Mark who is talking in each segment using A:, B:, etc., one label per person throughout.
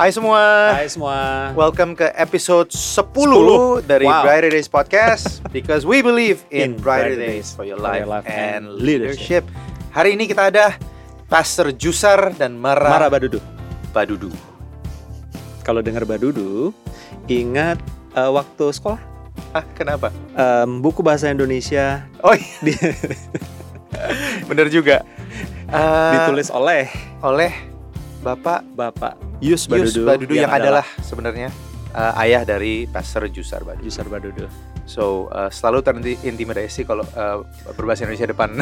A: Hai semua.
B: Hai semua.
A: Welcome ke episode 10,
B: 10.
A: dari
B: Wow.
A: Brighter Days Podcast because we believe in,
B: In
A: brighter,
B: brighter
A: days
B: days
A: for your
B: for
A: life,
B: your life
A: and
B: and
A: leadership. Hari ini kita ada Pastor Jusar dan Mara,
B: Mara Badudu.
A: Badudu.
B: Kalau dengar Badudu, ingat eh, waktu sekolah
A: Ah, kenapa?
B: Em, buku bahasa Indonesia
A: Oh iya, bener juga. Eh,
B: ditulis oleh
A: oleh Bapak
B: Bapak Yus
A: Yus
B: Badudu,
A: Badudu yang, adalah sebenarnya eh, ayah dari Pastor Jusar Badudu.
B: Yusar Badudu.
A: So eh, selalu terintimidasi kalau eh, berbahasa Indonesia depan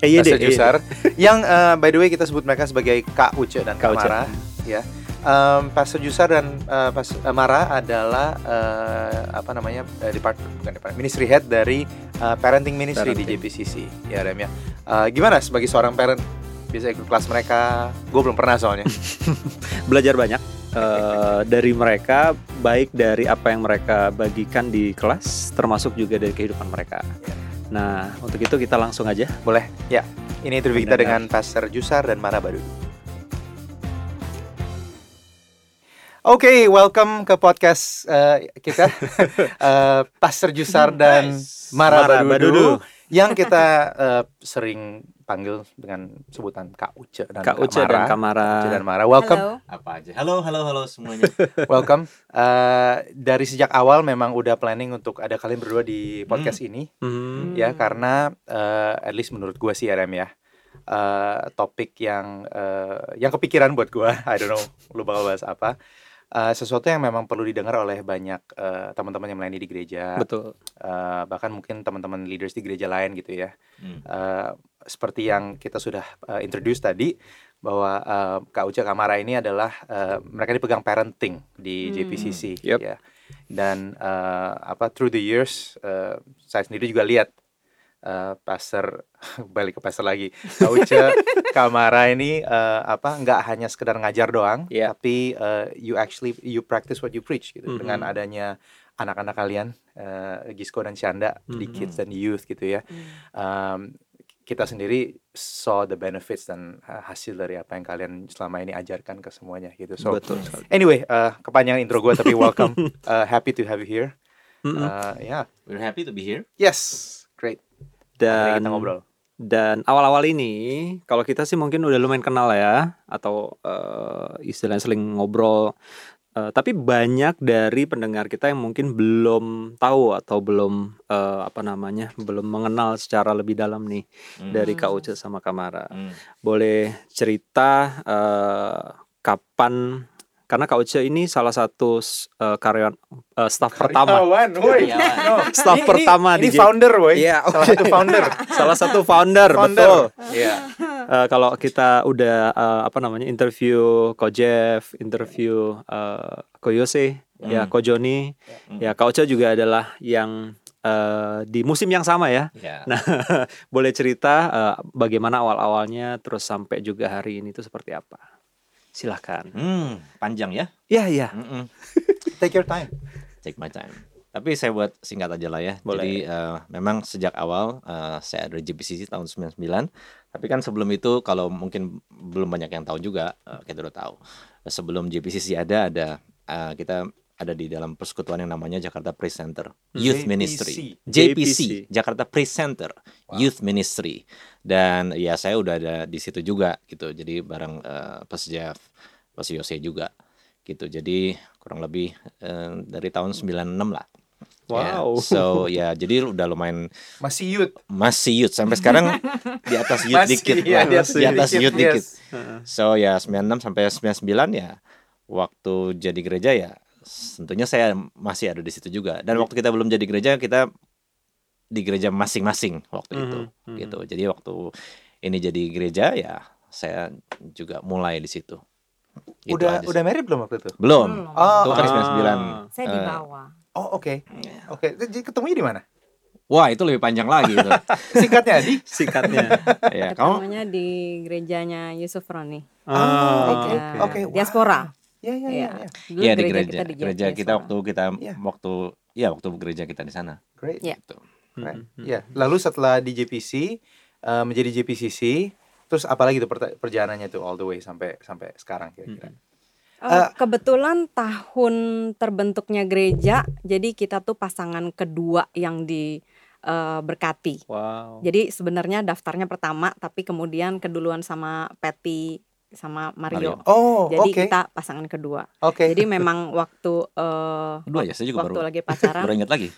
B: Eh iya deh.
A: Pastor Jusar. yang eh, by the way kita sebut mereka sebagai Kak Uce dan Kak. Mara. Ya. Em, Pastor Jusar dan eh, Pas Mara adalah eh, apa namanya eh, depart bukan department ministry head dari eh, parenting ministry di
B: Parenting.
A: JPCC ya Rem ya. Eh, gimana sebagai seorang parent bisa ikut kelas mereka? Gue belum pernah soalnya.
B: Belajar banyak eh, dari mereka, baik dari apa yang mereka bagikan di kelas, termasuk juga dari kehidupan mereka.
A: Ya.
B: Nah, untuk itu kita langsung aja.
A: Boleh? Ya. Ini interview kita dengan Pastor Jusar dan Mara Badudu. Oke, welcome ke podcast eh, kita. Eh, Pastor Jusar dan
B: Nice.
A: Mara,
B: Mara
A: Badudu,
B: Badudu.
A: Yang kita eh, sering panggil dengan sebutan Kak Uce dan
B: Kak Uce dan Kak Mara.
A: Uce dan Mara. Welcome,
C: Halo.
D: apa aja halo halo halo semuanya
A: welcome. Eh, dari sejak awal memang udah planning untuk ada kalian berdua di podcast ini.
B: Hmm.
A: ya karena eh, at least menurut gua sih RM ya eh, topik yang eh, yang kepikiran buat gua I don't know lu bakal bahas apa Eh, sesuatu yang memang perlu didengar oleh banyak eh, teman-teman yang melayani di gereja
B: Betul.
A: eh, bahkan mungkin teman-teman leaders di gereja lain gitu ya
D: Hmm.
A: Eh, seperti yang kita sudah eh, introduce tadi bahwa eh, Kak Uca Kamara ini adalah eh, mereka dipegang parenting di
C: Hmm.
A: JPCC
B: Yep.
A: ya dan eh, apa through the years eh, saya sendiri juga lihat eh, pastor balik ke pastor lagi Kak Uca Kamara ini eh, apa nggak hanya sekedar ngajar doang
B: Yeah.
A: tapi eh, you actually you practice what you preach gitu
B: Mhm.
A: dengan adanya anak-anak kalian eh, Gisco dan Chanda di
B: Mhm.
A: kids dan di youth gitu ya um, kita sendiri saw the benefits dan uh, hasil dari apa yang kalian selama ini ajarkan ke semuanya gitu. So
B: Betul
A: anyway, uh, kepanjangan intro gue tapi welcome, uh, happy to have you here. Uh, yeah,
D: we're happy to be here
A: yes, great.
B: Dan
A: kita ngobrol.
B: dan awal-awal ini kalau kita sih mungkin udah lumayan kenal ya atau eh, istilahnya seling ngobrol Eh, tapi banyak dari pendengar kita yang mungkin belum tahu atau belum eh, apa namanya belum mengenal secara lebih dalam nih
D: Hmm.
B: dari Kak
C: Hmm.
B: Uce sama Kamara
D: Hmm.
B: boleh cerita eh, kapan karena Kak Uce ini salah satu eh, karyawan eh, staff pertama
A: Karyawan, woi.
D: Karyawan.
A: No.
B: staff
A: Ini-
B: pertama
A: ini,
B: di J-
A: founder, woi.
B: Iya,
A: Salah
B: oke.
A: satu founder.
B: salah satu founder,
A: Founder.
B: betul
A: Iya.
B: Eh, kalau kita udah eh, apa namanya interview Ko Jeff, interview eh, Ko Yose, ya
D: Hmm.
B: Ko Joni,
D: Hmm.
B: ya Kak Ocha juga adalah yang eh, di musim yang sama ya.
D: ya
B: Nah, boleh cerita eh, bagaimana awal-awalnya, terus sampai juga hari ini itu seperti apa? Silahkan.
D: Hmm, panjang ya
B: Ya, ya.
D: Mm-mm.
A: Take your time.
D: take my time tapi saya buat singkat aja lah ya
B: Boleh.
D: jadi eh, memang sejak awal eh, saya ada di JPCC tahun 99 tapi kan sebelum itu kalau mungkin belum banyak yang tahu juga eh, kita udah tahu sebelum JPCC ada ada eh, kita ada di dalam persekutuan yang namanya Jakarta Praise Center Youth
A: JPC.
D: Ministry
B: JPC.
D: JPC Jakarta Praise Center Youth Ministry dan ya saya udah ada di situ juga gitu jadi bareng eh, Pas Jeff Pas Yose juga gitu jadi kurang lebih eh, dari tahun 96 lah Ya,
B: Wow.
D: so ya jadi udah lumayan
A: Masih youth.
D: masih youth sampai sekarang di atas youth
A: Masih,
D: dikit lah.
A: di atas
D: di atas
A: dikit,
D: youth
A: yes.
D: dikit so ya 96 sampai 99 ya waktu jadi gereja ya tentunya saya masih ada di situ juga dan waktu kita belum jadi gereja kita di gereja masing-masing waktu itu
B: Mhm, mhm.
D: gitu jadi waktu ini jadi gereja ya saya juga mulai di situ Gitu
A: udah udah married belum waktu itu?
D: belum
A: Oh,
D: itu kan
B: Ah.
D: 99
C: Saya di
D: Eh,
C: bawah.
A: Oh, oke. Oke, jadi ketemunya di mana?
D: wah itu lebih panjang lagi itu
A: Singkatnya Adi.
B: Singkatnya.
D: ya kamu
C: Ketemunya di gerejanya Yusuf Roni.
B: Ah,
A: oke,
C: Gereja
A: oke, wow.
C: Diaspora.
A: Ya, ya, ya.
C: Iya.
A: ya.
C: Dulu
D: Iya di gereja,
C: kita di
D: gereja kita
C: diaspora.
D: waktu kita
A: Iya.
D: waktu ya waktu gereja kita di sana.
A: Great.
C: Iya.
D: Gitu.
A: Ya, lalu setelah di JPC eh, menjadi JPCC, terus apalagi tuh perjalanannya tuh all the way sampai sampai sekarang kira-kira.
C: Eh, kebetulan tahun terbentuknya gereja, jadi kita tuh pasangan kedua yang diberkati.
B: Wow.
C: Jadi sebenarnya daftarnya pertama, tapi kemudian keduluan sama Patty sama Mario.
D: Mario.
A: Oh,
C: Jadi
A: oke.
C: kita pasangan kedua.
A: Oke.
C: Jadi memang waktu eh,
D: Dua ya, saya juga
C: waktu
D: baru
C: lagi pacaran,
D: baru ingat lagi.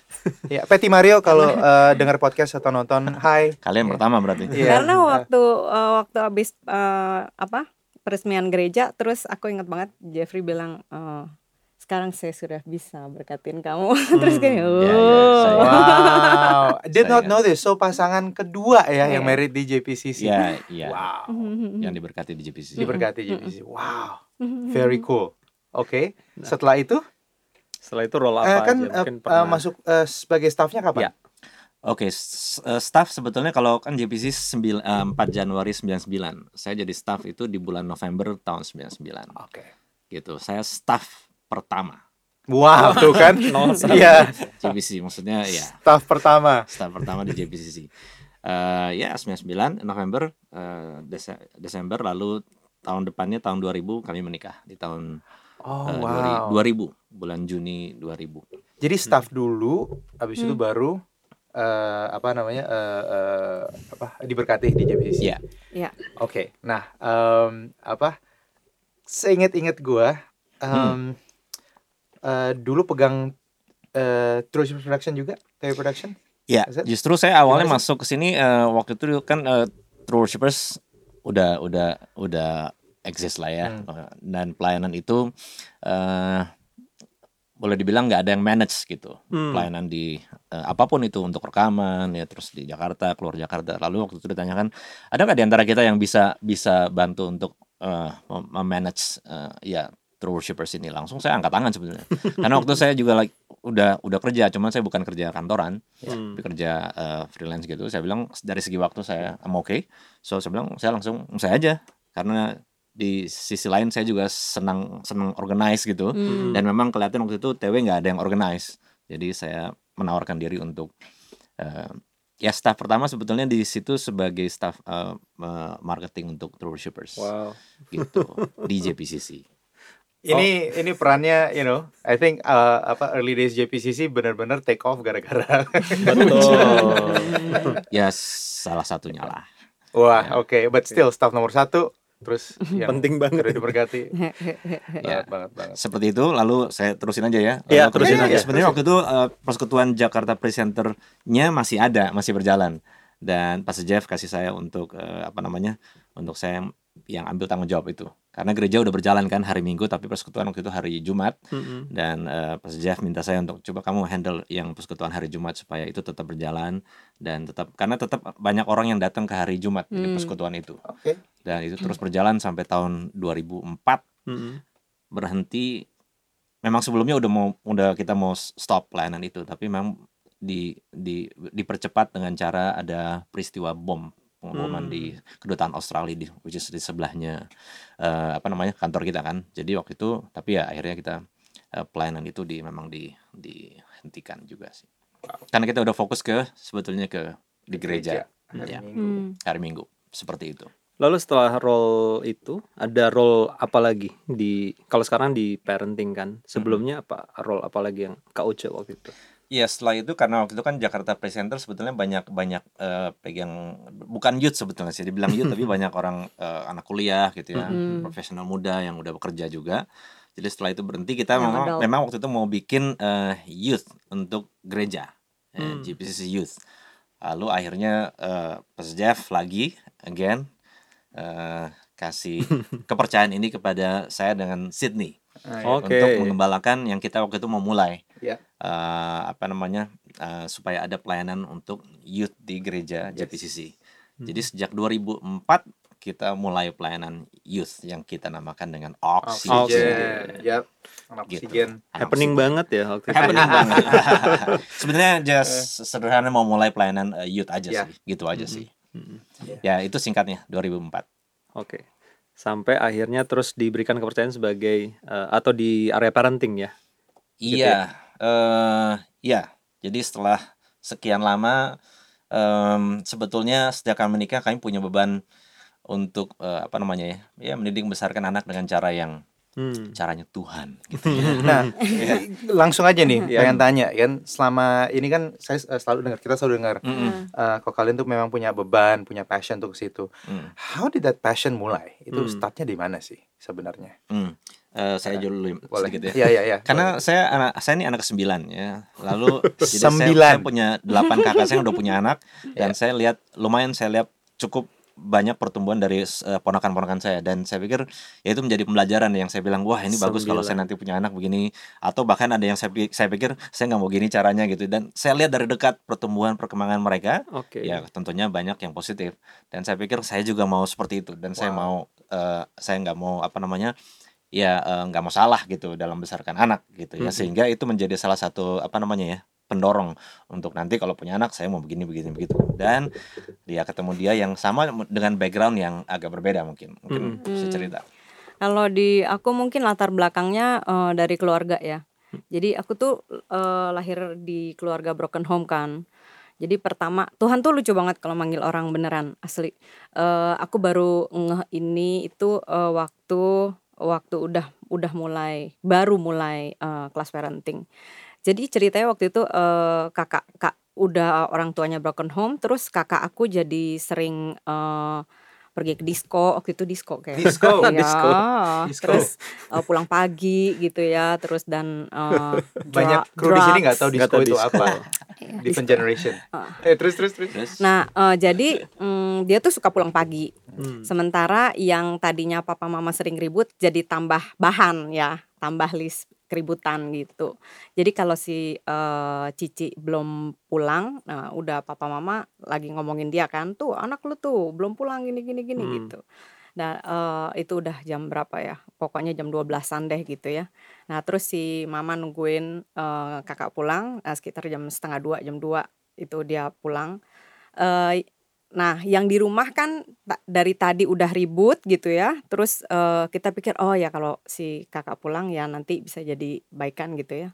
A: Ya, Patty Mario kalau eh, dengar podcast atau nonton, hai.
D: Kalian pertama berarti.
A: Iya.
C: karena waktu eh, waktu habis eh, apa peresmian gereja, terus aku ingat banget Jeffrey bilang eh, sekarang saya sudah bisa berkatin kamu. terus kayak
D: ya,
C: oh.
D: saya-
A: Wow, did not know this. So pasangan kedua ya yang
C: Iya.
A: married di JPCC.
D: Iya, iya.
A: Wow,
D: Yang diberkati di JPCC.
A: diberkati JPCC. Wow, very cool. Oke, setelah itu
B: Setelah itu role
A: eh,
B: apa
A: kan
B: aja?
A: eh,
B: Mungkin
A: eh,
B: pernah.
A: masuk eh, sebagai staffnya kapan?
B: Ya.
D: Oke, eh, staff sebetulnya kalau kan JPC sembil- eh, 4 Januari 99. Saya jadi staff itu di bulan November tahun 99.
A: Oke.
D: Gitu. Saya staff pertama
A: Wow, tuh kan? Iya,
D: JPC. Maksudnya ya,
A: staff pertama.
D: staff pertama di JPCC. Eh ya 99 November eh, Dese- Desember lalu tahun depannya tahun 2000 kami menikah di tahun
A: Oh,
D: eh,
A: wow.
D: 2000 bulan Juni 2000.
A: Jadi staff dulu, habis itu
C: Hmm.
A: baru eh, apa namanya? eh, eh, apa diberkati di JPCC.
D: Iya.
C: Ya.
A: Oke, nah em, apa? Seinget-inget gua, em, eh, dulu pegang eh, True Shippers Production juga, TV Production.
D: Ya, justru saya awalnya
A: Gimana
D: masuk ke sini eh, waktu itu kan eh, True Worshippers udah udah udah exist lah ya
A: Hmm.
D: Eh, dan pelayanan itu eh boleh dibilang nggak ada yang manage gitu
B: Hmm.
D: pelayanan di eh, apa pun itu untuk rekaman ya terus di Jakarta keluar Jakarta lalu waktu itu ditanyakan ada nggak di antara kita yang bisa bisa bantu untuk eh, mem- memanage eh, ya True Worshippers ini langsung saya angkat tangan sebetulnya karena waktu saya juga like, udah udah kerja cuman saya bukan kerja kantoran
B: Hmm.
D: tapi kerja eh, freelance gitu. Saya bilang dari segi waktu saya I'm okay. So saya bilang saya langsung saya aja. Karena di sisi lain saya juga senang senang organize gitu.
C: Hmm.
D: dan memang kelihatan waktu itu TW nggak ada yang organize. Jadi saya menawarkan diri untuk eh, ya staff pertama sebetulnya di situ sebagai staff eh, marketing untuk True Worshippers
B: Wow.
D: gitu. Di JPCC
A: Ini ini perannya, you know, I think eh, apa early days JPCC benar-benar take off gara-gara.
B: Betul.
D: ya salah satunya lah
A: Wah,
D: Ya.
A: oke, but still staff nomor satu, terus yang
B: Penting banget.
A: diberkati.
D: Ya.
A: banget, banget, banget.
D: seperti itu lalu saya terusin aja ya
B: Iya,
D: Lalu terusin
A: terusin
D: aja
A: aja,
D: sebenarnya waktu itu eh, persekutuan Jakarta Presenter-nya masih ada masih berjalan dan Pastor Jeff kasih saya untuk eh, apa namanya untuk saya yang ambil tanggung jawab itu karena gereja udah berjalan kan hari Minggu tapi persekutuan waktu itu hari Jumat
B: Mm-mm.
D: dan eh, Pastor Jeff minta saya untuk coba kamu handle yang persekutuan hari Jumat supaya itu tetap berjalan dan tetap karena tetap banyak orang yang datang ke hari Jumat di
C: Hmm.
D: persekutuan itu
A: Oke.
D: dan itu terus berjalan sampai tahun 2004
B: Mm-mm.
D: berhenti memang sebelumnya udah mau udah kita mau stop pelayanan itu tapi memang di di dipercepat dengan cara ada peristiwa bom pengeboman
B: Hmm.
D: di kedutaan Australia di which is di sebelahnya eh, apa namanya kantor kita kan jadi waktu itu tapi ya akhirnya kita eh, pelayanan itu di memang di dihentikan juga sih karena kita udah fokus ke sebetulnya ke di gereja,
A: Hari
D: Ya.
A: Minggu.
C: Hmm.
D: hari Minggu seperti itu
B: Lalu setelah role itu ada role apa lagi di kalau sekarang di parenting kan sebelumnya apa role apa lagi yang Kak Uce waktu itu?
D: Iya setelah itu karena waktu itu kan Jakarta Presenter sebetulnya banyak banyak eh, pegang bukan youth sebetulnya sih dibilang youth tapi banyak orang eh, anak kuliah gitu ya
C: Mhm.
D: profesional muda yang udah bekerja juga jadi setelah itu berhenti kita
C: Yang
D: memang
C: adult.
D: memang waktu itu mau bikin eh, youth untuk gereja
B: Hmm.
D: GPCC youth lalu akhirnya eh, Pas Jeff lagi again eh, kasih kepercayaan ini kepada saya dengan Sydney.
B: Oke.
D: untuk mengembalakan yang kita waktu itu mau mulai
A: Ya.
D: Eh, apa namanya eh, supaya ada pelayanan untuk youth di gereja
A: Yes.
D: JPCC. Jadi sejak 2004 kita mulai pelayanan youth yang kita namakan dengan Oxygen.
A: Oksigen. Yap. Anak
D: Gitu.
A: oksigen.
D: Anak
B: Happening
D: oksigen.
B: banget ya waktu itu.
D: Happening banget. Sebenarnya just sederhana mau mulai pelayanan eh, youth aja
A: Ya.
D: sih, gitu aja sih.
B: Mm-mm.
D: Ya itu singkatnya 2004.
B: Oke. Sampai akhirnya terus diberikan kepercayaan sebagai eh, atau di area parenting ya. Gitu
D: Iya, eh ya. Jadi setelah sekian lama, em, sebetulnya sejak kami menikah kami punya beban untuk eh, apa namanya ya, ya mendidik membesarkan anak dengan cara yang
B: Hmm.
D: caranya Tuhan gitu.
A: Nah, langsung aja nih
B: Iya.
A: pengen tanya kan selama ini kan saya eh, selalu dengar kita selalu dengar
D: Mm-mm.
A: eh, kok kalian tuh memang punya beban, punya passion tuh ke situ.
D: Mm.
A: How did that passion mulai? Itu
B: Hmm.
A: startnya di mana sih sebenarnya?
D: Mm. Eh, saya dulu
A: Boleh.
D: sedikit ya.
A: Iya, iya, iya.
D: Karena saya anak saya ini anak kesembilan ya. Lalu jadi saya, saya punya delapan kakak saya yang udah punya anak dan saya lihat lumayan saya lihat cukup banyak pertumbuhan dari eh, ponakan-ponakan saya dan saya pikir ya itu menjadi pembelajaran yang saya bilang wah ini bagus kalau saya nanti punya anak begini atau bahkan ada yang saya saya pikir saya nggak mau gini caranya gitu dan saya lihat dari dekat pertumbuhan perkembangan mereka
B: Oke.
D: ya tentunya banyak yang positif dan saya pikir saya juga mau seperti itu dan saya
A: Wow.
D: mau eh, saya nggak mau apa namanya ya eh, nggak mau salah gitu dalam membesarkan anak gitu ya sehingga itu menjadi salah satu apa namanya ya pendorong untuk nanti kalau punya anak saya mau begini begini begitu dan dia ketemu dia yang sama dengan background yang agak berbeda mungkin mungkin
B: Mhm.
D: bisa
C: Hmm.
D: cerita
C: Kalau di aku mungkin latar belakangnya eh, dari keluarga ya. Jadi aku tuh eh, lahir di keluarga broken home kan. Jadi pertama Tuhan tuh lucu banget kalau manggil orang beneran asli. Eh, aku baru ngeh ini itu eh, waktu waktu udah udah mulai baru mulai eh, kelas parenting. Jadi ceritanya waktu itu eh, kakak kak udah orang tuanya broken home, terus kakak aku jadi sering eh, pergi ke disco waktu itu disco kayak
A: Disco,
C: Iya,
A: disco, disco.
C: terus eh, pulang pagi gitu ya terus dan eh,
A: Banyak kru di sini nggak tahu disco
B: tahu
A: itu
B: disco.
A: apa.
C: Iya,
A: Different generation. Eh terus terus terus.
D: terus
C: Nah, eh, jadi mm, dia tuh suka pulang pagi.
B: Hmm.
C: Sementara yang tadinya papa mama sering ribut jadi tambah bahan ya, tambah list keributan gitu. Jadi kalau si eh, Cici belum pulang, nah udah papa mama lagi ngomongin dia kan, tuh anak lu tuh belum pulang gini gini gini
B: Hmm.
C: gitu. Nah, eh, itu udah jam berapa ya? Pokoknya jam 12-an deh gitu ya. Nah, terus si mama nungguin eh, kakak pulang eh, sekitar jam setengah dua, jam 2 itu dia pulang. Eh, nah, yang di rumah kan dari tadi udah ribut gitu ya. Terus eh, kita pikir oh ya kalau si kakak pulang ya nanti bisa jadi baikan gitu ya.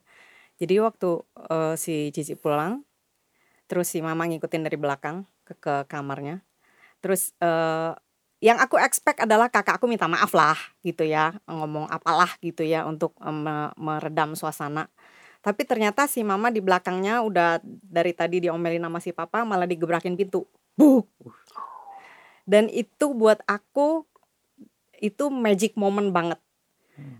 C: Jadi waktu eh, si Cici pulang, terus si mama ngikutin dari belakang ke ke kamarnya. Terus eh, yang aku expect adalah kakak aku minta maaf lah gitu ya, ngomong apalah gitu ya untuk me- meredam suasana. Tapi ternyata si mama di belakangnya udah dari tadi diomelin sama si papa malah digebrakin pintu. Buk. Dan itu buat aku itu magic moment banget.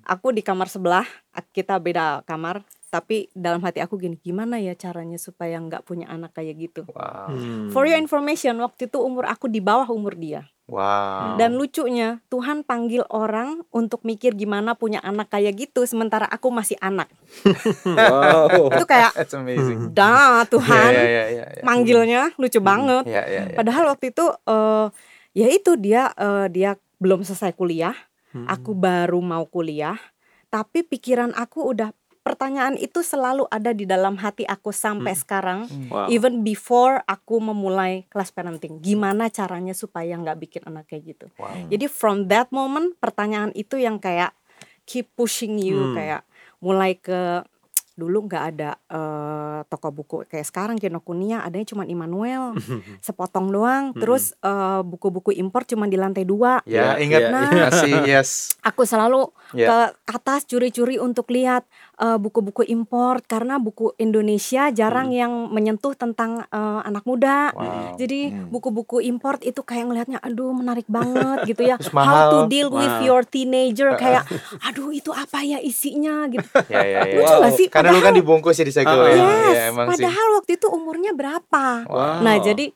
C: Aku di kamar sebelah, kita beda kamar, tapi dalam hati aku gini, gimana ya caranya supaya nggak punya anak kayak gitu.
A: Wow.
B: Hmm.
C: For your information, waktu itu umur aku di bawah umur dia.
A: Wow.
C: Dan lucunya, Tuhan panggil orang untuk mikir gimana punya anak kayak gitu, sementara aku masih anak.
B: Wow.
C: Itu kayak,
A: That's amazing.
C: dah Tuhan,
A: Iya, iya, iya, iya.
C: manggilnya lucu banget.
A: Iya, iya, iya.
C: Padahal waktu itu, eh ya itu dia eh, dia belum selesai kuliah,
B: Hmm.
C: aku baru mau kuliah, tapi pikiran aku udah pertanyaan itu selalu ada di dalam hati aku sampai
B: Hmm.
C: sekarang.
B: Wow.
C: Even before aku memulai kelas parenting, gimana caranya supaya nggak bikin anak kayak gitu.
A: Wow.
C: Jadi from that moment pertanyaan itu yang kayak keep pushing you
B: Hmm.
C: kayak mulai ke dulu nggak ada eh, toko buku kayak sekarang Kinokuniya adanya cuma Immanuel sepotong doang
B: Hmm.
C: terus eh, buku-buku impor cuma di lantai dua
A: Ya,
B: Iya,
A: ingat
B: iya,
C: Nah.
A: masih yes.
C: aku selalu
A: Ya.
C: ke atas curi-curi untuk lihat eh, buku-buku impor karena buku Indonesia jarang
B: Hmm.
C: yang menyentuh tentang eh, anak muda
A: Wow.
C: jadi
D: Hmm.
C: buku-buku import itu kayak ngelihatnya aduh menarik banget gitu ya.
A: Terus
C: How to deal with
B: Wow.
C: your teenager kayak aduh itu apa ya isinya gitu.
A: Ya, ya, ya.
C: Lucu nggak sih?
A: Karena lu kan dibungkus ya di segel
B: Ah,
A: ya.
C: yes,
A: Ya, emang sih.
C: padahal waktu itu umurnya berapa?
A: Wow.
C: Nah, jadi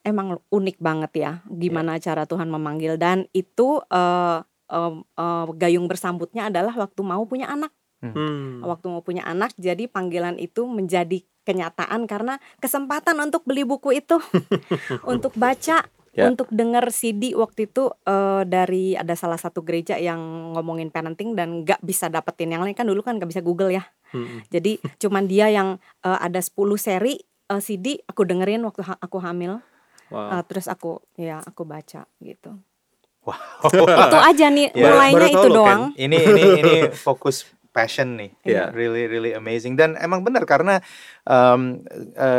C: emang unik banget ya gimana cara Tuhan memanggil dan itu eh, eh, eh, gayung bersambutnya adalah waktu mau punya anak.
B: Hmm.
C: Waktu mau punya anak jadi panggilan itu menjadi kenyataan karena kesempatan untuk beli buku itu untuk baca
B: Ya.
C: untuk dengar CD waktu itu eh, dari ada salah satu gereja yang ngomongin parenting dan nggak bisa dapetin yang lain kan dulu kan nggak bisa Google ya
B: Hmm.
C: jadi cuman dia yang eh, ada 10 seri eh, CD aku dengerin waktu ha- aku hamil.
B: Wow.
C: Eh, terus aku ya aku baca gitu.
A: Wow.
C: itu aja nih
A: Ya,
C: mulainya
B: baru
C: itu doang.
A: Ini ini ini fokus passion nih.
B: Iya.
A: really really amazing. Dan emang benar karena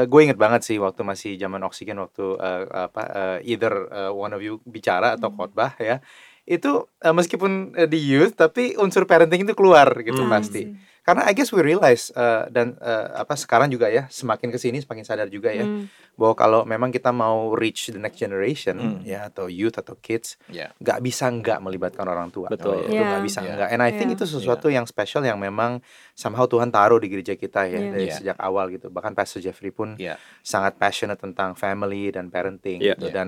A: gue inget banget sih waktu masih zaman oksigen waktu eh, apa eh, either eh, one of you bicara atau khotbah ya itu uh, meskipun uh, di youth tapi unsur parenting itu keluar gitu
B: Hmm.
A: pasti. Karena I guess we realize uh, dan uh, apa sekarang juga ya semakin ke sini semakin sadar juga ya
C: Hmm.
A: bahwa kalau memang kita mau reach the next generation
D: Hmm.
A: ya atau youth atau kids
D: Ya.
A: nggak bisa nggak melibatkan orang tua.
B: Betul.
A: itu
C: Iya.
A: nggak bisa
D: Iya.
A: nggak. And I think
C: Iya.
A: itu sesuatu yang spesial yang memang somehow Tuhan taruh di gereja kita ya
C: Iya.
A: dari
D: Iya.
A: sejak awal gitu. Bahkan Pastor Jeffrey pun
D: Ya.
A: sangat passionate tentang family dan parenting
B: Iya.
A: gitu
D: Iya.
A: dan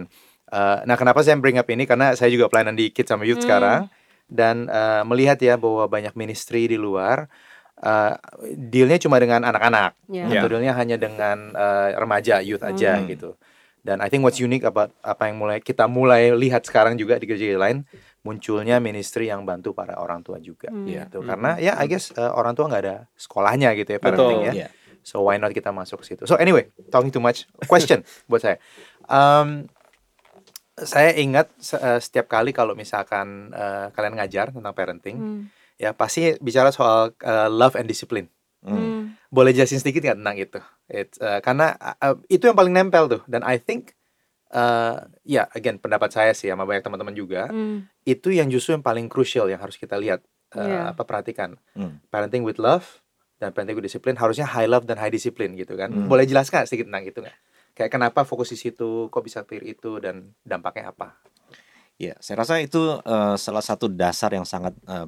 A: uh, nah kenapa saya bring up ini karena saya juga pelayanan di kids sama youth
C: Hmm.
A: sekarang dan uh, melihat ya bahwa banyak ministry di luar uh, dealnya cuma dengan anak-anak
C: Ya.
B: Iya.
A: atau dealnya hanya dengan uh, remaja youth aja
D: Hmm.
A: gitu dan I think what's unique about apa yang mulai kita mulai lihat sekarang juga di gereja lain munculnya ministry yang bantu para orang tua juga
C: Hmm.
A: gitu
B: Hmm.
A: karena ya I guess uh, orang tua nggak ada sekolahnya gitu ya
B: Betul.
A: parenting ya
D: Ya.
A: So why not kita masuk ke situ? So anyway, talking too much. Question buat saya. Um, saya ingat eh, setiap kali kalau misalkan eh, kalian ngajar tentang parenting,
C: Hmm.
A: ya pasti bicara soal eh, love and discipline.
D: Hmm.
C: Hmm.
A: Boleh jelasin sedikit nggak tentang itu? It's, eh, karena eh, itu yang paling nempel tuh. Dan I think, eh, ya again pendapat saya sih sama banyak teman-teman juga,
C: Hmm.
A: itu yang justru yang paling crucial yang harus kita lihat, eh,
C: Iya.
A: apa perhatikan.
D: Hmm.
A: Parenting with love dan parenting with discipline harusnya high love dan high discipline gitu kan.
D: Hmm.
A: Boleh jelaskan sedikit tentang itu nggak? Kayak kenapa fokus di situ, kok bisa clear itu dan dampaknya apa?
D: Ya, saya rasa itu eh, salah satu dasar yang sangat eh,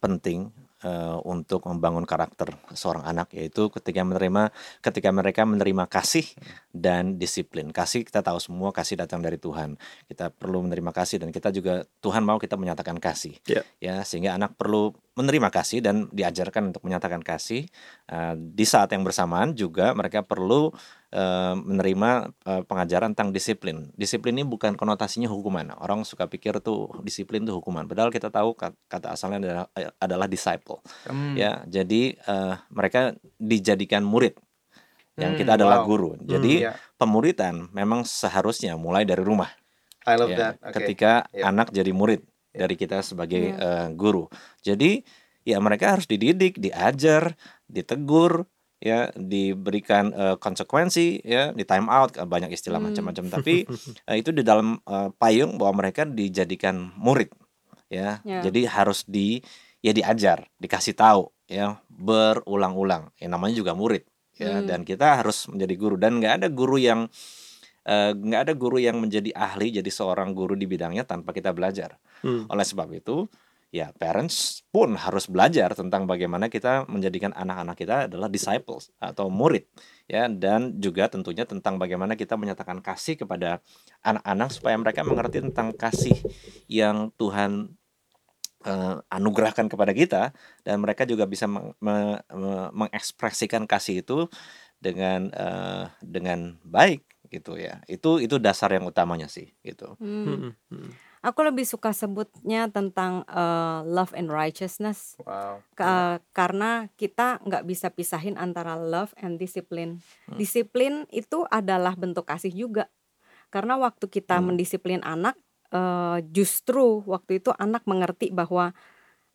D: penting eh, untuk membangun karakter seorang anak yaitu ketika menerima ketika mereka menerima kasih dan disiplin. Kasih kita tahu semua kasih datang dari Tuhan. Kita perlu menerima kasih dan kita juga Tuhan mau kita menyatakan kasih.
B: Ya.
D: Ya, sehingga anak perlu menerima kasih dan diajarkan untuk menyatakan kasih. Eh, di saat yang bersamaan juga mereka perlu eh, menerima eh, pengajaran tentang disiplin. Disiplin ini bukan konotasinya hukuman. Orang suka pikir tuh disiplin tuh hukuman. Padahal kita tahu kat- kata asalnya adalah, eh, adalah disciple.
A: Hmm.
D: Ya, jadi eh, mereka dijadikan murid. Yang
A: Hmm,
D: kita adalah
A: wow.
D: guru. Jadi
A: Iya.
D: pemuridan memang seharusnya mulai dari rumah.
A: I love
D: Ya,
A: that. Oke.
D: ketika
A: Ya.
D: anak jadi murid
A: Ya.
D: dari kita sebagai
C: Ya.
D: eh, guru. Jadi ya mereka harus dididik, diajar, ditegur, ya diberikan eh, konsekuensi, ya di time out banyak istilah
C: Hmm.
D: macam-macam. Tapi eh, itu di dalam eh, payung bahwa mereka dijadikan murid, ya.
C: Ya.
D: Jadi harus di ya diajar, dikasih tahu, ya berulang-ulang. Ya namanya juga murid, ya.
C: Hmm.
D: Dan kita harus menjadi guru dan nggak ada guru yang eh, nggak ada guru yang menjadi ahli jadi seorang guru di bidangnya tanpa kita belajar.
B: Hmm.
D: Oleh sebab itu, ya parents pun harus belajar tentang bagaimana kita menjadikan anak-anak kita adalah disciples atau murid, ya dan juga tentunya tentang bagaimana kita menyatakan kasih kepada anak-anak supaya mereka mengerti tentang kasih yang Tuhan eh, anugerahkan kepada kita dan mereka juga bisa meng- me- me- mengekspresikan kasih itu dengan eh, dengan baik gitu ya. Itu itu dasar yang utamanya sih gitu.
C: Hmm.
B: Hmm.
C: Aku lebih suka sebutnya tentang eh, love and righteousness
A: Wow.
C: Ka- karena kita nggak bisa pisahin antara love and discipline.
D: Hmm.
C: Disiplin itu adalah bentuk kasih juga. Karena waktu kita
D: Hmm.
C: mendisiplin anak, eh, justru waktu itu anak mengerti bahwa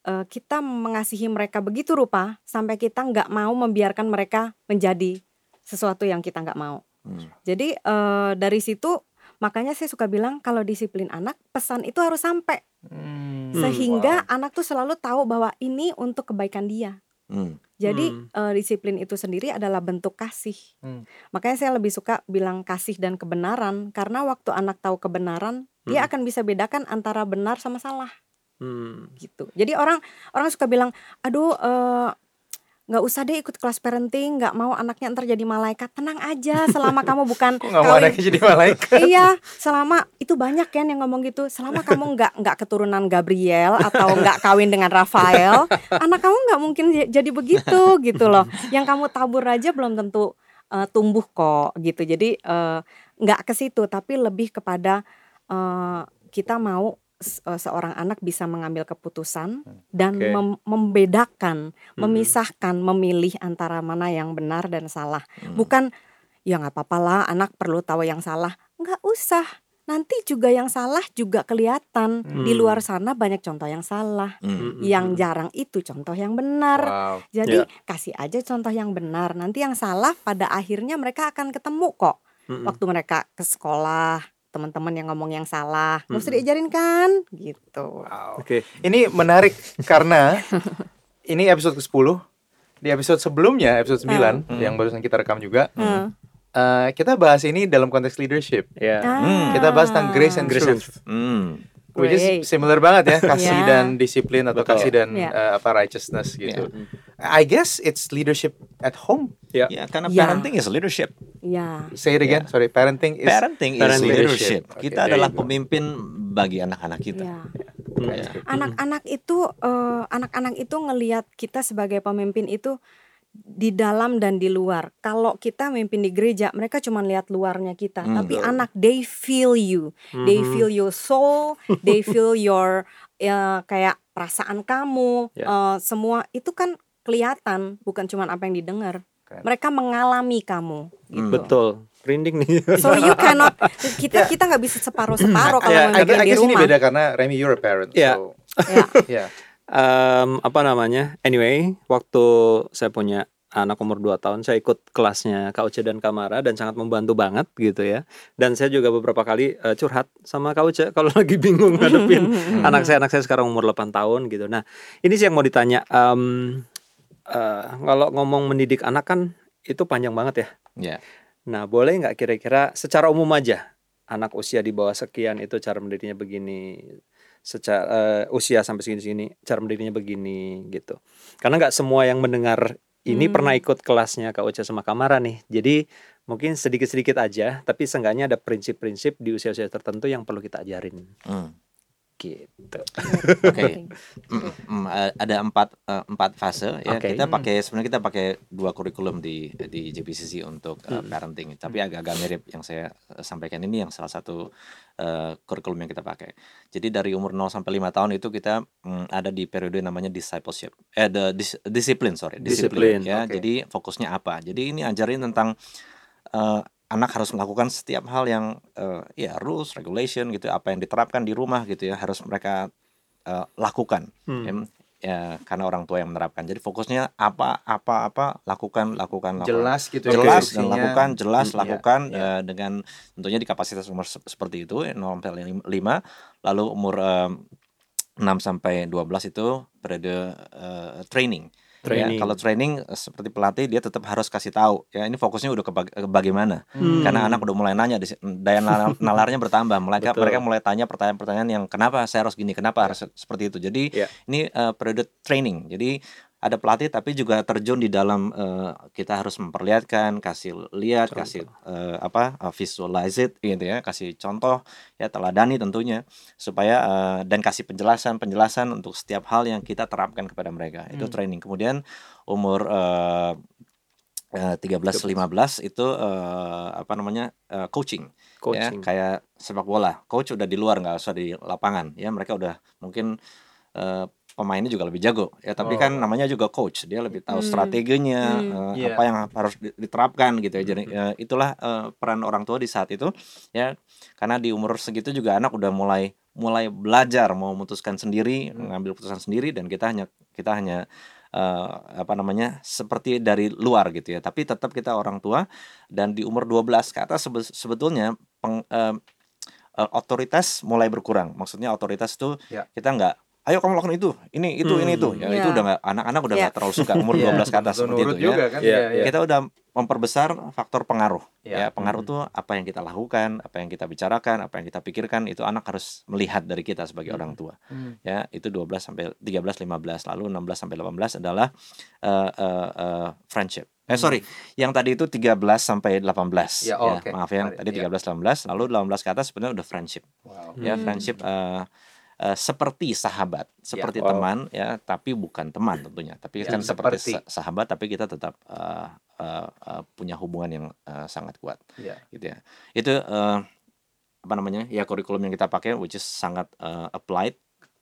C: eh, kita mengasihi mereka begitu rupa sampai kita nggak mau membiarkan mereka menjadi sesuatu yang kita nggak mau.
D: Hmm.
C: Jadi eh, dari situ makanya saya suka bilang kalau disiplin anak pesan itu harus sampai
A: Hmm,
C: sehingga
A: wow.
C: anak tuh selalu tahu bahwa ini untuk kebaikan dia.
D: Hmm.
C: Jadi
B: Hmm.
C: eh, disiplin itu sendiri adalah bentuk kasih.
A: Hmm.
C: Makanya saya lebih suka bilang kasih dan kebenaran karena waktu anak tahu kebenaran, dia
B: Hmm.
C: akan bisa bedakan antara benar sama salah
B: Hmm.
C: gitu. Jadi orang orang suka bilang, aduh eh, nggak usah deh ikut kelas parenting, nggak mau anaknya ntar jadi malaikat. Tenang aja, selama kamu bukan
A: nggak mau anaknya jadi malaikat?
C: iya, selama itu banyak kan yang ngomong gitu. Selama kamu nggak nggak keturunan Gabriel atau nggak kawin dengan Rafael, anak kamu nggak mungkin jadi begitu gitu loh. Yang kamu tabur aja belum tentu eh, tumbuh kok gitu. Jadi eh, nggak ke situ, tapi lebih kepada eh, kita mau seorang anak bisa mengambil keputusan dan
B: Oke.
C: mem- membedakan,
B: Hmm.
C: memisahkan, memilih antara mana yang benar dan salah.
D: Hmm.
C: Bukan ya nggak apa-apa lah anak perlu tahu yang salah nggak usah nanti juga yang salah juga kelihatan di
B: Hmm.
C: luar sana banyak contoh yang salah
D: Hmm.
B: Hmm.
C: yang
B: Hmm.
C: jarang itu contoh yang benar
A: Wow.
C: jadi
B: Ya.
C: kasih aja contoh yang benar nanti yang salah pada akhirnya mereka akan ketemu kok
B: Hmm.
C: waktu mereka ke sekolah teman-teman yang ngomong yang salah usah
B: Mm-mm.
C: diajarin kan gitu
A: Wow.
B: Oke.
A: Ini menarik karena ini episode ke-10. Di episode sebelumnya, episode 9
D: Hmm.
A: yang barusan kita rekam juga,
C: Hmm.
A: eh, kita bahas ini dalam konteks leadership.
B: Ya.
C: Ah.
A: Kita bahas tentang grace and
B: Grace and
A: truth.
D: Hmm.
A: Which is similar banget ya, kasih
C: Yeah.
A: dan disiplin atau
B: Betul.
A: kasih dan
C: Yeah.
A: eh, apa righteousness gitu. I guess it's leadership at home.
B: Ya.
D: Ya, karena
C: Ya.
D: parenting is leadership.
C: ya
A: Say it again, sorry. Parenting is
D: Parenting is
B: Parenting.
D: leadership.
A: Oke,
D: Kita adalah pemimpin bagi anak-anak kita.
C: ya
B: Hmm.
D: Ya.
C: anak-anak itu eh, anak-anak itu ngelihat kita sebagai pemimpin itu di dalam dan di luar. Kalau kita memimpin di gereja, mereka cuma lihat luarnya kita,
D: Hmm,
C: tapi anak they feel you, they
B: Mhm.
C: feel your soul, they feel your ya, kayak perasaan kamu,
B: Ya.
C: eh, semua itu kan kelihatan, bukan cuma apa yang didengar.
A: Keren.
C: Mereka mengalami kamu.
D: Hmm.
B: Betul. Rinding nih.
C: So you cannot kita kita nggak bisa separuh separuh kalau
A: Ya, I,
C: memimpin
A: I
C: di
A: guess ini
C: rumah.
A: beda karena Remy you're a parent.
B: Ya.
A: So,
C: Ya.
A: yeah.
B: Em, apa namanya? Anyway, waktu saya punya anak umur 2 tahun, saya ikut kelasnya Kak Uce dan Kamara dan sangat membantu banget gitu ya. Dan saya juga beberapa kali eh, curhat sama Kak Uce kalau lagi bingung ngadepin anak saya anak saya sekarang umur 8 tahun gitu. Nah, ini sih yang mau ditanya. Em, eh, kalau ngomong mendidik anak kan itu panjang banget ya.
D: Ya.
B: Nah, boleh nggak kira-kira secara umum aja anak usia di bawah sekian itu cara mendidiknya begini, secara eh, usia sampai segini-segini cara mendidiknya begini gitu. Karena nggak semua yang mendengar ini
C: Hmm.
B: pernah ikut kelasnya Kak Uca sama Kamara nih. Jadi mungkin sedikit-sedikit aja, tapi seenggaknya ada prinsip-prinsip di usia-usia tertentu yang perlu kita ajarin.
D: Hmm.
B: Gitu.
D: Oke. Mm, mm, eh, ada empat eh, empat fase ya.
B: Oke.
D: Kita pakai sebenarnya kita pakai dua kurikulum di di JPCC untuk
B: Hmm.
D: parenting. Tapi agak-agak mirip yang saya sampaikan ini yang salah satu eh, kurikulum yang kita pakai. Jadi dari umur 0 sampai 5 tahun itu kita mm, ada di periode namanya discipleship. Eh the dis- disiplin sorry,
B: Disiplin,
D: disiplin ya.
A: oke.
D: Jadi fokusnya apa? Jadi ini ajarin tentang eh, anak harus melakukan setiap hal yang eh, ya rules, regulation gitu, apa yang diterapkan di rumah gitu ya harus mereka eh, lakukan
B: Hmm.
D: ya, ya, karena orang tua yang menerapkan. Jadi fokusnya apa apa apa lakukan lakukan lakukan.
A: Jelas gitu ya
D: jelas dan
A: instruksinya.
D: lakukan jelas
B: Hmm,
D: lakukan
A: iya.
D: eh, dengan tentunya di kapasitas umur se- seperti itu ya, 0 sampai 5 lalu umur em, 6 sampai 12 itu periode eh, training.
B: Training.
D: Ya, kalau training eh, seperti pelatih dia tetap harus kasih tahu ya ini fokusnya udah ke, bag- ke bagaimana
B: Hmm.
D: karena anak udah mulai nanya daya nalar- nalarnya bertambah mereka
B: Betul.
D: mereka mulai tanya pertanyaan-pertanyaan yang kenapa saya harus gini kenapa harus seperti itu jadi
B: Ya.
D: ini eh, periode training jadi ada pelatih tapi juga terjun di dalam eh, kita harus memperlihatkan kasih lihat
B: Contoh.
D: kasih eh, apa eh, visualize it gitu ya. Kasih contoh ya teladani tentunya supaya eh, dan kasih penjelasan penjelasan untuk setiap hal yang kita terapkan kepada mereka. Itu
A: Hmm.
D: training. Kemudian umur eh, eh, 13 15 itu eh, apa namanya eh, coaching.
B: Coaching.
D: ya kayak sepak bola. Coach udah di luar nggak usah di lapangan. Ya mereka udah mungkin pemainnya juga lebih jago ya tapi
A: Oh.
D: kan namanya juga coach dia lebih tahu
C: Hmm.
D: strateginya
C: Hmm.
D: eh,
A: Iya.
D: apa yang harus di- diterapkan gitu ya jadi eh, itulah eh, peran orang tua di saat itu ya karena di umur segitu juga anak udah mulai mulai belajar mau memutuskan sendiri
A: Hmm.
D: mengambil keputusan sendiri dan kita hanya kita hanya eh, apa namanya seperti dari luar gitu ya tapi tetap kita orang tua dan di umur 12 ke atas sebe- sebetulnya peng, eh, eh, otoritas mulai berkurang maksudnya otoritas itu
A: Ya.
D: kita nggak ayo kamu lakukan itu ini itu ini itu ya
C: Hmm.
D: itu
C: Ya.
D: udah nggak anak-anak udah
C: Ya.
D: nggak terlalu suka umur
A: Iya,
D: 12 ke atas seperti itu ya
A: juga kan.
B: Iya,
A: Iya, iya.
D: kita udah memperbesar faktor pengaruh
A: Iya.
D: ya pengaruh
B: Hmm.
D: tuh apa yang kita lakukan apa yang kita bicarakan apa yang kita pikirkan itu anak harus melihat dari kita sebagai
B: Hmm.
D: orang tua
A: Hmm.
D: ya itu 12 sampai 13 15 lalu 16 sampai 18 adalah eh, eh, eh, friendship eh
A: Hmm.
D: sorry yang tadi itu 13 sampai 18
A: Ya, oh, oke.
D: maaf ya tadi
A: ya.
D: 13 18 lalu 18 ke atas sebenarnya udah friendship
A: Wow.
D: ya
C: Hmm.
D: friendship eh, eh, seperti sahabat seperti
B: wow.
D: teman ya tapi bukan teman tentunya tapi
A: Ya,
D: kan seperti,
A: seperti.
D: sa- sahabat tapi kita tetap eh, eh, eh, punya hubungan yang eh, sangat kuat
A: Iya.
D: gitu ya itu eh, apa namanya ya kurikulum yang kita pakai which is sangat eh, applied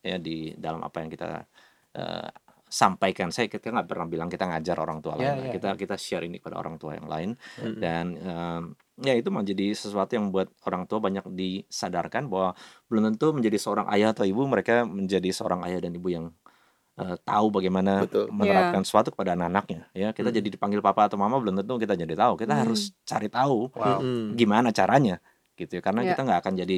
D: ya di dalam apa yang kita eh, sampaikan saya kita nggak pernah bilang kita ngajar orang tua
A: Ya,
D: lain
A: ya,
D: kita kita share ini kepada orang tua yang lain
B: Mm-mm.
D: dan em, ya itu menjadi sesuatu yang membuat orang tua banyak disadarkan bahwa belum tentu menjadi seorang ayah atau ibu mereka menjadi seorang ayah dan ibu yang eh, tahu bagaimana
B: Betul.
D: menerapkan sesuatu kepada anak-anaknya ya kita
B: Hmm.
D: jadi dipanggil papa atau mama belum tentu kita jadi tahu kita
C: Hmm.
D: harus cari tahu
A: Wow.
B: Mm-mm.
D: gimana caranya gitu ya karena
C: Iya.
D: kita nggak akan jadi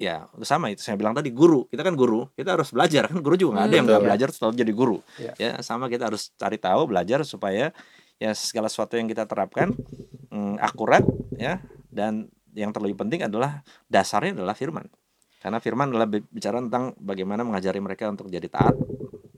D: ya sama itu saya bilang tadi guru kita kan guru kita harus belajar kan guru juga nggak ada
C: Hmm.
D: yang nggak
A: Betul.
D: belajar selalu jadi guru
A: Iya.
D: ya sama kita harus cari tahu belajar supaya ya segala sesuatu yang kita terapkan mm, akurat ya dan yang terlebih penting adalah dasarnya adalah firman karena firman adalah bi- bicara tentang bagaimana mengajari mereka untuk jadi taat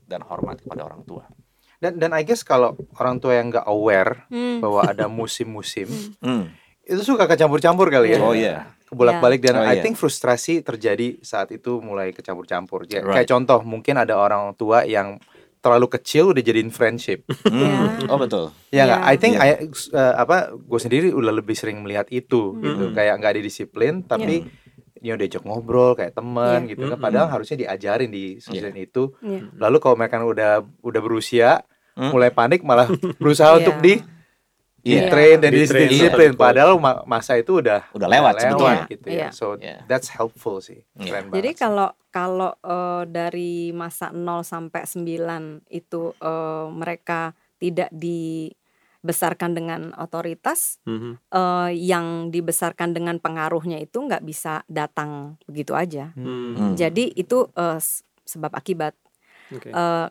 D: dan hormat kepada orang tua
A: Dan dan I guess kalau orang tua yang nggak aware
C: Hmm.
A: bahwa ada musim-musim
D: Hmm.
A: itu suka kecampur-campur kali ya.
D: oh iya
A: Kebolak-balik dan
D: Oh,
A: I
D: iya.
A: think frustrasi terjadi saat itu mulai kecampur-campur. Ya,
D: Right.
A: Kayak contoh mungkin ada orang tua yang terlalu kecil udah jadiin friendship.
D: Hmm.
C: Ya.
D: oh betul
A: Ya nggak?
C: Iya.
A: I think
D: Iya.
A: I, uh, apa gue sendiri udah lebih sering melihat itu
C: Hmm.
A: gitu. Kayak nggak didisiplin tapi ya diajak ngobrol kayak teman
C: Iya.
A: gitu kan.
D: Mm-mm.
A: Padahal harusnya diajarin di sisi itu.
C: Iya.
A: Lalu kalau mereka udah udah berusia
D: Hmm.
A: mulai panik malah berusaha
C: Iya.
A: untuk di
D: Iya.
A: train dan disiplin. Padahal ma- masa itu udah
D: Udah lewat sebetulnya.
A: gitu
C: Iya.
A: ya. So
D: Iya.
A: that's helpful sih.
D: Iya.
A: Keren
C: Jadi kalau kalau eh, dari masa 0 sampai 9 itu eh, mereka tidak dibesarkan dengan otoritas,
B: Mhm.
C: eh, yang dibesarkan dengan pengaruhnya itu nggak bisa datang begitu aja.
B: Hmm.
D: Hmm.
C: Jadi itu s- sebab akibat.
B: Oke.
C: Eh,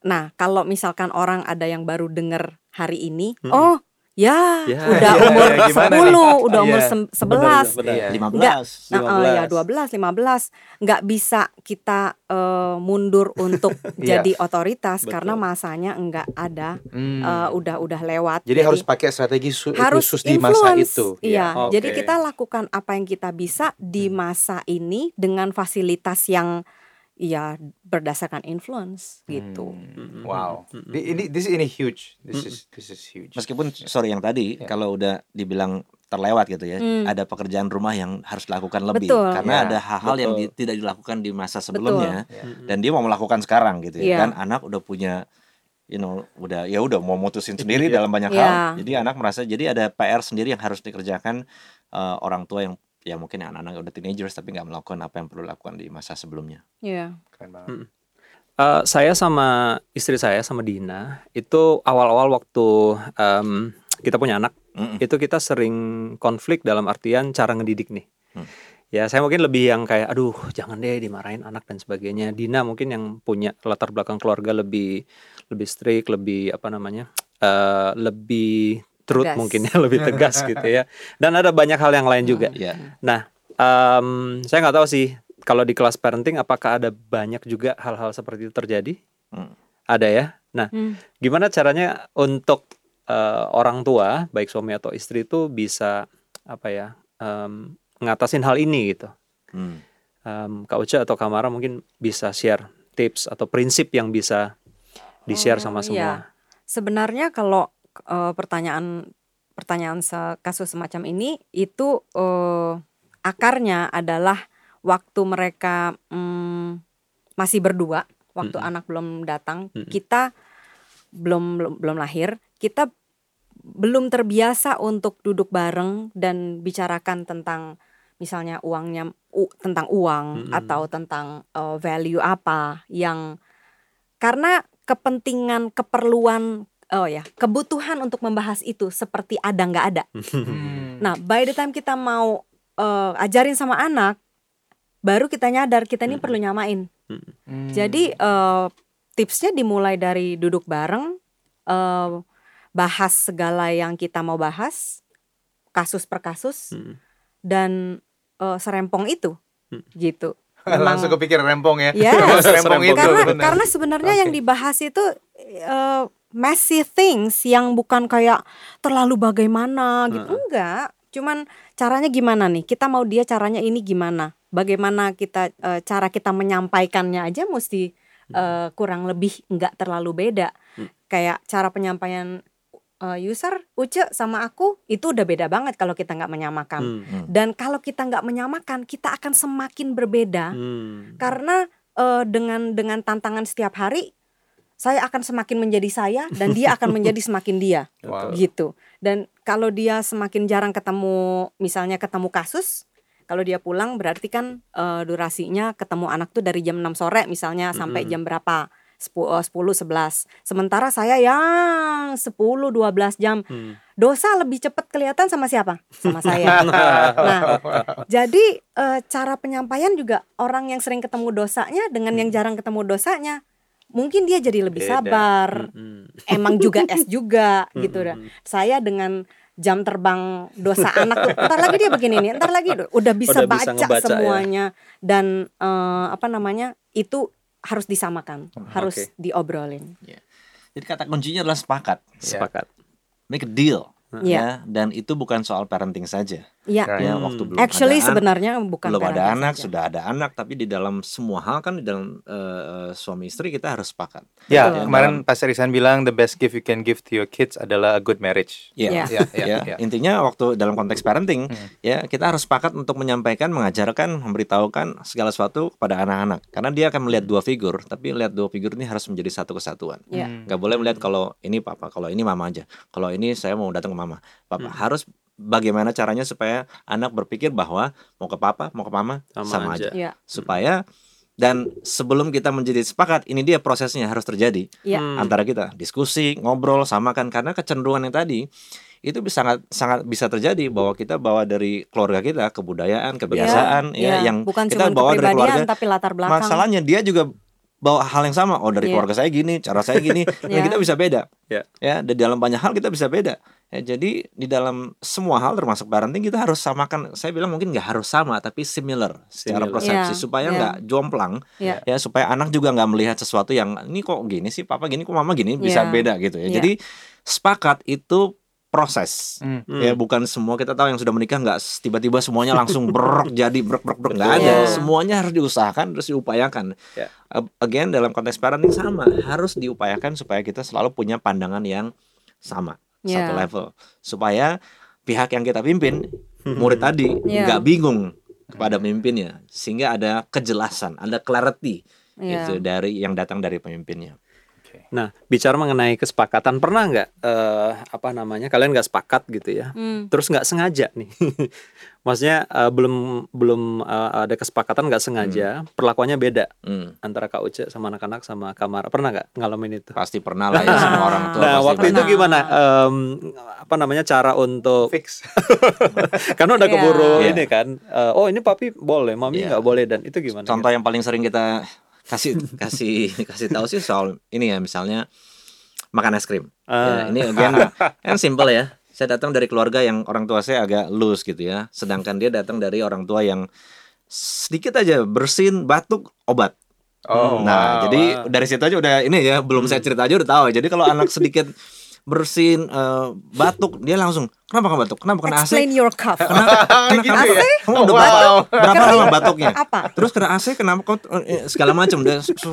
C: nah kalau misalkan orang ada yang baru dengar hari ini,
B: Hmm.
C: oh ya,
B: Ya.
C: udah
A: Ya,
C: umur
A: ya, gimana
C: 10,
A: nih?
C: udah umur
A: Iya.
C: sem- 11,
B: Benar,
A: Iya.
D: 15
C: Nah, eh, ya
B: 15.
C: 12, 15 nggak bisa kita eh, mundur untuk
A: Iya.
C: jadi otoritas
B: Betul.
C: karena masanya nggak ada,
A: Hmm.
C: eh, udah udah lewat.
A: Jadi harus pakai strategi su-
C: harus
A: khusus di masa
C: influence.
A: itu.
C: Iya,
B: Oke.
C: jadi kita lakukan apa yang kita bisa di masa ini dengan fasilitas yang ya berdasarkan influence gitu.
A: Hmm. Wow.
B: Hmm.
A: Di- Ini this ini huge. This
B: Hmm.
A: is this is huge.
D: Meskipun sorry yang tadi
A: Ya.
D: kalau udah dibilang terlewat gitu ya,
C: Hmm.
D: ada pekerjaan rumah yang harus dilakukan lebih
C: Betul.
D: karena
A: Ya,
D: ada hal-hal yang di- tidak dilakukan di masa sebelumnya
A: Ya.
B: Mhm.
D: dan dia mau melakukan sekarang gitu ya
C: Iya.
D: kan anak udah punya you know udah ya udah mau mutusin sendiri
B: Iya.
D: dalam banyak
C: Iya.
D: hal jadi anak merasa jadi ada PR sendiri yang harus dikerjakan eh, orang tua yang ya mungkin anak-anak udah teenagers tapi nggak melakukan apa yang perlu lakukan di masa sebelumnya
C: Iya.
A: Keren banget.
B: Hmm. Eh, saya sama istri saya sama Dina itu awal-awal waktu em, kita punya anak
D: Mm-mm.
B: itu kita sering konflik dalam artian cara ngedidik nih.
D: Hmm.
B: Ya saya mungkin lebih yang kayak aduh jangan deh dimarahin anak dan sebagainya. Dina mungkin yang punya latar belakang keluarga lebih lebih strict, lebih apa namanya? eh, lebih truth
C: Tegas.
B: mungkin ya, lebih tegas gitu ya. Dan ada banyak hal yang lain juga.
D: ya
B: Nah, em, saya nggak tahu sih kalau di kelas parenting apakah ada banyak juga hal-hal seperti itu terjadi?
D: Hmm.
B: Ada ya. Nah,
C: Hmm.
B: gimana caranya untuk eh, orang tua, baik suami atau istri itu bisa apa ya, em, ngatasin hal ini gitu?
D: Hmm.
B: Em, Kak Uca atau Kamara mungkin bisa share tips atau prinsip yang bisa di-share
C: Oh,
B: sama
C: iya.
B: semua.
C: Sebenarnya kalau eh, pertanyaan pertanyaan se- kasus semacam ini itu eh, akarnya adalah waktu mereka mm, masih berdua, waktu
B: Mm-mm.
C: anak belum datang,
B: Mm-mm.
C: kita belum belum belum lahir, kita belum terbiasa untuk duduk bareng dan bicarakan tentang misalnya uangnya u- tentang uang
B: Mm-mm.
C: atau tentang eh, value apa yang karena kepentingan keperluan oh ya kebutuhan untuk membahas itu seperti ada nggak ada
A: Hmm.
C: nah by the time kita mau eh, ajarin sama anak baru kita nyadar kita ini
B: Mm-mm.
C: perlu nyamain
A: Hmm.
C: jadi eh, tipsnya dimulai dari duduk bareng eh, bahas segala yang kita mau bahas kasus per kasus
B: Hmm.
C: dan eh, serempong itu
B: Hmm.
C: gitu
A: langsung kepikiran rempong ya.
C: Yes.
A: Serempong
B: Serempong
A: itu.
C: karena karena sebenarnya yang
A: Oke.
C: dibahas itu eh, messy things yang bukan kayak terlalu bagaimana gitu.
B: Heeh.
C: enggak. Cuman caranya gimana nih? Kita mau dia caranya ini gimana? Bagaimana kita eh, cara kita menyampaikannya aja mesti eh, kurang lebih enggak terlalu beda.
B: Hmm.
C: kayak cara penyampaian eh, user Uce sama aku itu udah beda banget kalau kita nggak menyamakan.
B: Hmm.
C: dan kalau kita nggak menyamakan kita akan semakin berbeda.
B: Hmm.
C: karena eh, dengan dengan tantangan setiap hari saya akan semakin menjadi saya dan dia akan menjadi semakin dia
A: Wow.
C: gitu dan kalau dia semakin jarang ketemu misalnya ketemu kasus kalau dia pulang berarti kan eh, durasinya ketemu anak tuh dari jam 6 sore misalnya sampai
B: Mm-mm.
C: jam berapa 10 eh, 10 11. Sementara saya yang 10 12 jam.
B: Hmm.
C: Dosa lebih cepat kelihatan sama siapa? Sama saya. Nah, jadi eh, cara penyampaian juga orang yang sering ketemu dosanya dengan yang jarang ketemu dosanya, mungkin dia jadi lebih
A: Beda.
C: sabar.
B: Mm-mm.
C: Emang juga es juga gitu dah. Saya dengan jam terbang dosa anak tuh, ntar lagi dia begini nih, ntar lagi udah bisa
B: Udah bisa
C: baca
B: ngebaca ya.
C: semuanya dan eh, apa namanya itu harus disamakan, harus
B: Oke.
C: diobrolin.
D: Jadi kata kuncinya adalah sepakat,
B: Sepakat.
D: make a deal.
C: Iya.
D: Ya, dan itu bukan soal parenting saja.
C: Iya.
D: Ya,
B: Hmm.
D: waktu belum
C: Actually
D: ada anak,
C: sebenarnya bukan
D: belum ada anak,
C: saja.
D: sudah ada anak, tapi di dalam semua hal kan di dalam eh, suami istri kita harus sepakat.
A: Ya,
C: Betul.
A: kemarin Pastor Ihsan bilang the best gift you can give to your kids adalah a good marriage.
C: Iya.
A: Ya, ya,
D: ya,
A: ya.
D: intinya waktu dalam konteks parenting
A: Hmm.
D: ya kita harus sepakat untuk menyampaikan, mengajarkan, memberitahukan segala sesuatu kepada anak-anak karena dia akan melihat dua figur, tapi lihat dua figur ini harus menjadi satu kesatuan.
C: Iya.
A: Hmm.
D: Gak boleh melihat kalau ini papa, kalau ini mama aja. Kalau ini saya mau datang ke mama. Papa
B: Hmm.
D: harus bagaimana caranya supaya anak berpikir bahwa mau ke papa, mau ke mama
B: Sama
D: sama,
B: aja.
D: aja.
C: Iya.
D: Supaya dan sebelum kita menjadi sepakat, ini dia prosesnya harus terjadi
C: Iya.
B: Hmm.
D: antara kita diskusi, ngobrol, samakan karena kecenderungan yang tadi itu bisa sangat sangat bisa terjadi bahwa kita bawa dari keluarga kita kebudayaan, kebiasaan
C: Iya,
D: ya yang
C: bukan
D: kita bawa dari keluarga
C: tapi latar belakang.
D: masalahnya dia juga bawa hal yang sama oh dari
C: Iya.
D: keluarga saya gini cara saya gini dan
C: Iya.
D: kita bisa beda
B: Iya.
D: ya dan dalam banyak hal kita bisa beda ya jadi di dalam semua hal termasuk parenting kita harus samakan saya bilang mungkin nggak harus sama tapi similar secara
B: Similar.
D: persepsi
C: Iya,
D: supaya
C: iya.
D: nggak jomplang
C: Iya.
D: ya supaya anak juga nggak melihat sesuatu yang ini kok gini sih papa gini kok mama gini bisa
C: Iya.
D: beda gitu ya
C: Iya.
D: jadi sepakat itu proses
A: Hmm.
B: Hmm.
D: ya bukan semua kita tahu yang sudah menikah nggak tiba-tiba semuanya langsung brok jadi brok brok brok nggak ada
C: Iya.
D: semuanya harus diusahakan terus diupayakan
B: Ya.
D: Ag- again dalam konteks parenting sama harus diupayakan supaya kita selalu punya pandangan yang sama satu
C: Ya.
D: level supaya pihak yang kita pimpin murid tadi
C: Ya.
D: nggak bingung kepada pemimpinnya sehingga ada kejelasan ada clarity
C: Iya.
D: itu dari yang datang dari pemimpinnya
B: Nah, bicara mengenai kesepakatan, pernah nggak eh, apa namanya kalian nggak sepakat gitu ya?
C: Hmm.
B: Terus nggak sengaja nih, maksudnya eh, belum belum eh, ada kesepakatan nggak sengaja, perlakuannya beda
D: Hmm,
B: antara Kak Uce sama anak-anak sama Kamar. Pernah nggak ngalamin itu?
D: pasti pernah lah ya semua orang tua
B: Nah,
D: pasti
B: waktu itu
D: pernah.
C: pernah.
B: gimana? Em, apa namanya cara untuk
A: Fix.
B: karena udah keburu
D: Iya.
B: ini kan? eh, oh ini papi boleh, mami
D: Iya.
B: nggak boleh dan itu gimana?
D: Contoh yang paling sering kita kasih kasih kasih tahu sih soal ini ya misalnya makan es krim.
B: Ah.
D: Ya, ini again kan simple ya. Saya datang dari keluarga yang orang tua saya agak loose gitu ya. Sedangkan dia datang dari orang tua yang sedikit aja bersin batuk obat.
A: Oh,
D: nah,
A: wow,
D: jadi
A: wow.
D: dari situ aja udah ini ya, belum saya cerita aja udah tahu. Jadi kalau anak sedikit bersin eh, batuk dia langsung kenapa kamu batuk? Kenapa kena AC?
C: Explain your cough.
D: Kenapa,
A: Gitu
D: kenapa?
A: ya?
D: Kamu
A: Oh,
D: udah
A: wow.
D: batuk? Berapa lama batuknya?
C: Apa?
D: Terus kena AC kenapa kok eh, segala macam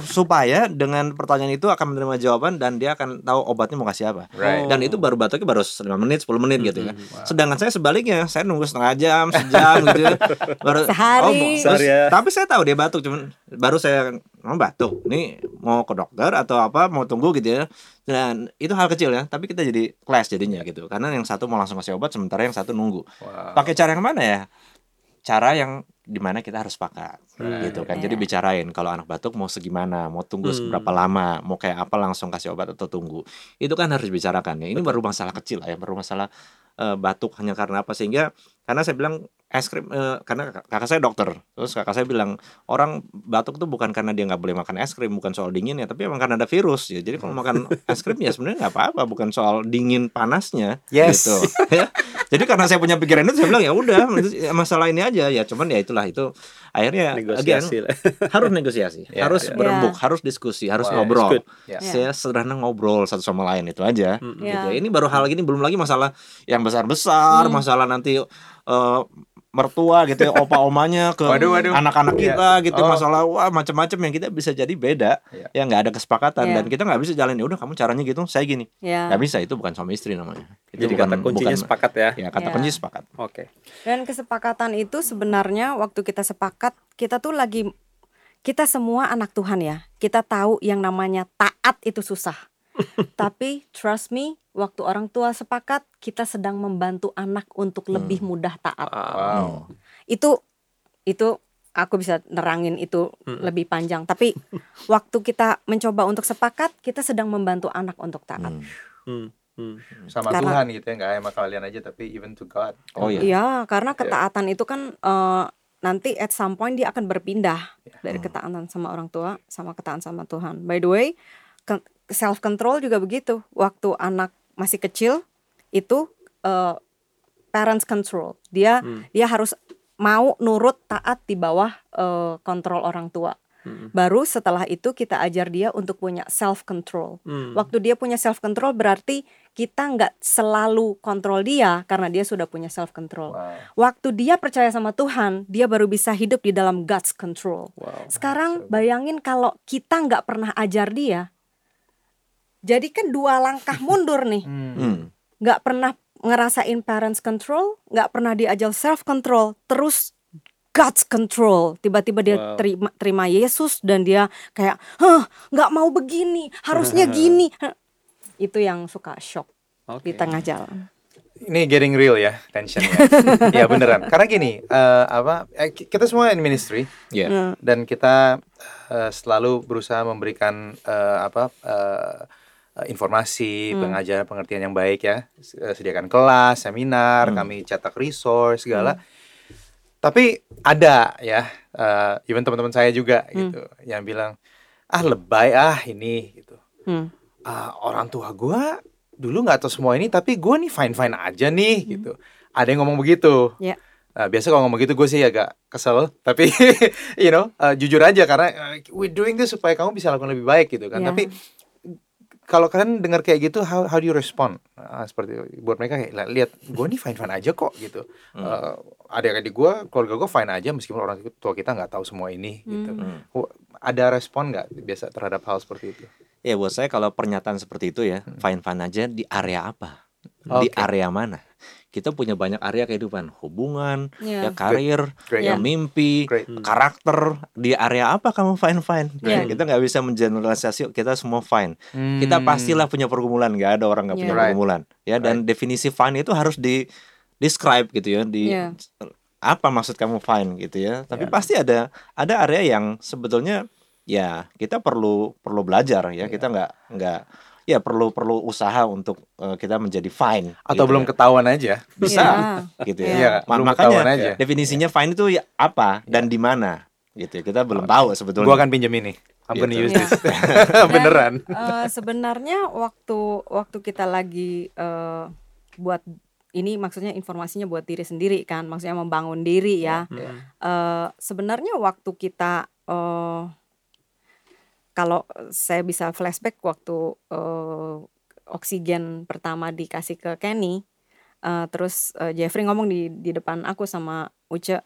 D: supaya dengan pertanyaan itu akan menerima jawaban dan dia akan tahu obatnya mau kasih apa.
A: Right.
D: Dan itu baru batuknya baru 5 menit, 10 menit gitu ya.
B: Mm-mm.
D: Sedangkan saya sebaliknya, saya nunggu setengah jam, sejam gitu ya. Baru
C: Sehari.
D: oh, terus-
B: Sehari ya.
D: Tapi saya tahu dia batuk cuman baru saya mau batuk. Ini mau ke dokter atau apa mau tunggu gitu ya. Dan itu hal kecil ya, tapi kita jadi clash jadinya gitu. Karena yang satu mau langsung kasih obat sementara yang satu nunggu
A: Wow.
D: pakai cara yang mana ya cara yang di mana kita harus sepakat
B: Right.
D: gitu kan
C: Iya.
D: jadi bicarain kalau anak batuk mau segimana mau tunggu
B: Hmm.
D: seberapa lama mau kayak apa langsung kasih obat atau tunggu itu kan harus dibicarakan ya ini baru masalah kecil lah ya baru masalah eh, batuk hanya karena apa sehingga karena saya bilang es krim eh, karena kak- kakak saya dokter terus kakak saya bilang orang batuk tuh bukan karena dia nggak boleh makan es krim bukan soal dingin ya tapi emang karena ada virus ya jadi kalau makan es krim ya sebenarnya nggak apa-apa bukan soal dingin panasnya
A: Yes.
D: gitu ya jadi karena saya punya pikiran itu saya bilang ya udah masalah ini aja ya cuman ya itulah itu akhirnya again,
B: negosiasi lah.
D: harus negosiasi
A: Ya,
D: harus
A: ya.
D: berembuk
C: Ya.
D: harus diskusi harus
A: Wow,
D: ngobrol
B: it's
A: Ya.
D: saya sederhana ngobrol satu sama lain itu aja
B: Mm-mm.
C: Ya.
D: gitu. ini baru hal gini belum lagi masalah yang besar besar
C: Hmm.
D: masalah nanti eh, mertua gitu ya opa omanya ke
A: Waduh, waduh.
D: anak-anak
A: Iya.
D: kita gitu
A: Oh.
D: masalah wah macam-macam yang kita bisa jadi beda
A: Iya.
D: ya nggak ada kesepakatan
C: Iya.
D: dan kita nggak bisa jalan ya udah kamu caranya gitu saya gini nggak bisa itu bukan suami istri namanya itu
B: Jadi kata kuncinya sepakat ya.
D: ya kata
C: Ya.
D: kunci sepakat
B: Oke.
C: Dan kesepakatan itu sebenarnya waktu kita sepakat kita tuh lagi kita semua anak Tuhan ya. Kita tahu yang namanya taat itu susah. Tapi trust me, waktu orang tua sepakat, kita sedang membantu anak untuk lebih mudah taat.
A: Wow.
C: Itu itu aku bisa nerangin itu
B: Mm.
C: lebih panjang. Tapi waktu kita mencoba untuk sepakat, kita sedang membantu anak untuk taat.
D: Hmm.
B: Hmm, hmm.
A: sama
C: Karena-
A: Tuhan gitu ya nggak sama kalian aja tapi even to God
D: Oh iya.
C: Iya, karena ketaatan itu kan eh, nanti at some point dia akan berpindah dari ketaatan sama orang tua sama ketaatan sama Tuhan. By the way, self control juga begitu. Waktu anak masih kecil itu eh, parents control. Dia
B: Hmm.
C: dia harus mau nurut taat di bawah eh, kontrol orang tua.
B: Hmm.
C: Baru setelah itu kita ajar dia untuk punya self control.
B: Hmm.
C: Waktu dia punya self control berarti kita nggak selalu kontrol dia karena dia sudah punya self control.
A: wow.
C: Waktu dia percaya sama Tuhan, dia baru bisa hidup di dalam God's control.
B: Wow.
C: Sekarang bayangin kalau kita nggak pernah ajar dia, jadi kan dua langkah mundur nih.
A: Hmm.
D: Hmm.
C: Nggak pernah ngerasain parents control, nggak pernah diajar self control, terus God's control. Tiba-tiba dia
B: Wow.
C: terima, terima Yesus dan dia kayak, hah, nggak mau begini, harusnya gini. Itu yang suka shock
B: Oke.
C: di tengah jalan.
A: ini getting real ya tensionnya ya beneran karena gini eh, apa eh, ki- kita semua in ministry
D: Iya.
C: Hmm.
A: dan kita eh, selalu berusaha memberikan eh, apa eh, informasi
C: Hmm.
A: pengajaran pengertian yang baik ya eh, sediakan kelas seminar
D: Hmm.
A: kami cetak resource segala tapi ada ya eh, even teman-teman saya juga gitu yang bilang ah lebay ah ini gitu
C: Hmm.
A: ah, orang tua gua dulu nggak tahu semua ini tapi gua nih fine fine aja nih gitu ada yang ngomong begitu
C: Ya.
A: Nah, biasa kalau ngomong gitu gue sih agak kesel tapi you know uh, jujur aja karena uh, we doing this supaya kamu bisa lakukan lebih baik gitu kan
C: Ya.
A: tapi kalau kalian dengar kayak gitu how how do you respond? Ah, seperti buat mereka kayak "Lah, lihat gue nih fine fine aja kok gitu. Uh, adik-adik gue keluarga gue fine aja meskipun orang tua kita nggak tahu semua ini gitu.
D: Hmm.
A: Ada respon nggak biasa terhadap hal seperti itu?
D: Ya buat saya kalau pernyataan seperti itu ya fine fine aja di area apa, di
A: Oke.
D: area mana. Kita punya banyak area kehidupan, hubungan,
C: Ya.
D: ya karir,
A: Great.
D: ya
C: Ya.
D: mimpi,
A: Great.
D: karakter. Di area apa kamu fine fine?
C: Ya.
D: Kita nggak bisa mengeneralisasi kita semua fine.
A: Hmm.
D: Kita pastilah punya pergumulan, nggak ada orang nggak
C: Ya.
D: punya
A: Right.
D: pergumulan. Ya dan definisi fine itu harus di describe gitu ya, di
C: Ya.
D: apa maksud kamu fine gitu ya. Tapi
A: Ya.
D: pasti ada ada area yang sebetulnya ya kita perlu perlu belajar ya. Kita nggak nggak ya perlu perlu usaha untuk eh, kita menjadi fine
A: atau
D: gitu
A: belum
D: ya.
A: ketahuan aja
D: bisa
C: Ya.
D: gitu
C: Iya.
D: ya.
A: Iya,
D: Ma-
A: belum
D: makanya
A: ketahuan aja.
D: definisinya fine itu ya apa dan di mana gitu. ya. Kita belum tahu sebetulnya.
A: gue akan pinjam ini I'm gonna
D: Gitu.
A: use
C: Ya.
A: this
C: Dan,
A: beneran
C: eh, sebenarnya waktu waktu kita lagi eh, buat ini maksudnya informasinya buat diri sendiri kan, maksudnya membangun diri ya.
B: Hmm.
C: Eh, sebenarnya waktu kita eh, kalau saya bisa flashback waktu eh, oksigen pertama dikasih ke Kenny, eh, terus eh, Jeffrey ngomong di di depan aku sama Uce,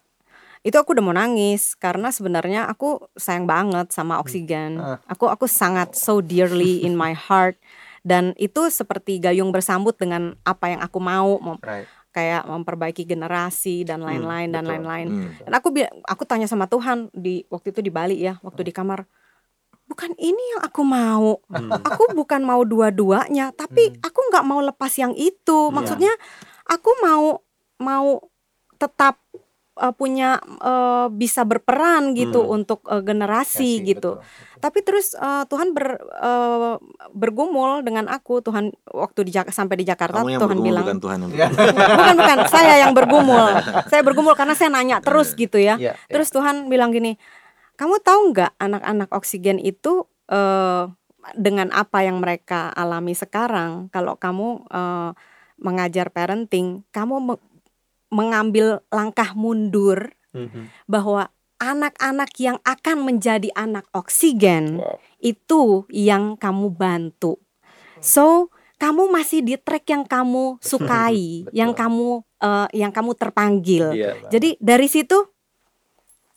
C: itu aku udah mau nangis karena sebenarnya aku sayang banget sama oksigen.
A: Ah.
C: Aku aku sangat so dearly in my heart dan itu seperti gayung bersambut dengan apa yang aku mau,
A: right
C: kayak memperbaiki generasi dan lain-lain dan
A: betul.
C: lain-lain.
D: Hmm.
C: Dan aku aku tanya sama Tuhan di waktu itu di Bali ya, waktu di kamar. Bukan ini yang aku mau.
B: Hmm.
C: Aku bukan mau dua-duanya, tapi aku nggak mau lepas yang itu. Maksudnya aku mau mau tetap uh, punya uh, bisa berperan gitu
B: Hmm.
C: untuk uh, generasi
A: Ya sih,
C: gitu.
A: betul, betul.
C: Tapi terus uh, Tuhan ber, uh, bergumul dengan aku. Tuhan waktu di sampai di Jakarta
D: Kamu yang
C: Tuhan bilang
D: bukan Tuhan yang
A: Ya.
D: bergumul.
C: bukan bukan saya yang bergumul saya bergumul karena saya nanya terus gitu ya
A: Iya,
C: terus Tuhan bilang gini kamu tahu nggak anak-anak oksigen itu eh, dengan apa yang mereka alami sekarang kalau kamu eh, mengajar parenting kamu me- mengambil langkah mundur
B: Hmm.
C: bahwa anak-anak yang akan menjadi anak oksigen
A: Wow.
C: itu yang kamu bantu. So, kamu masih di track yang kamu sukai, yang kamu eh, yang kamu terpanggil.
A: Iya,
C: Jadi dari situ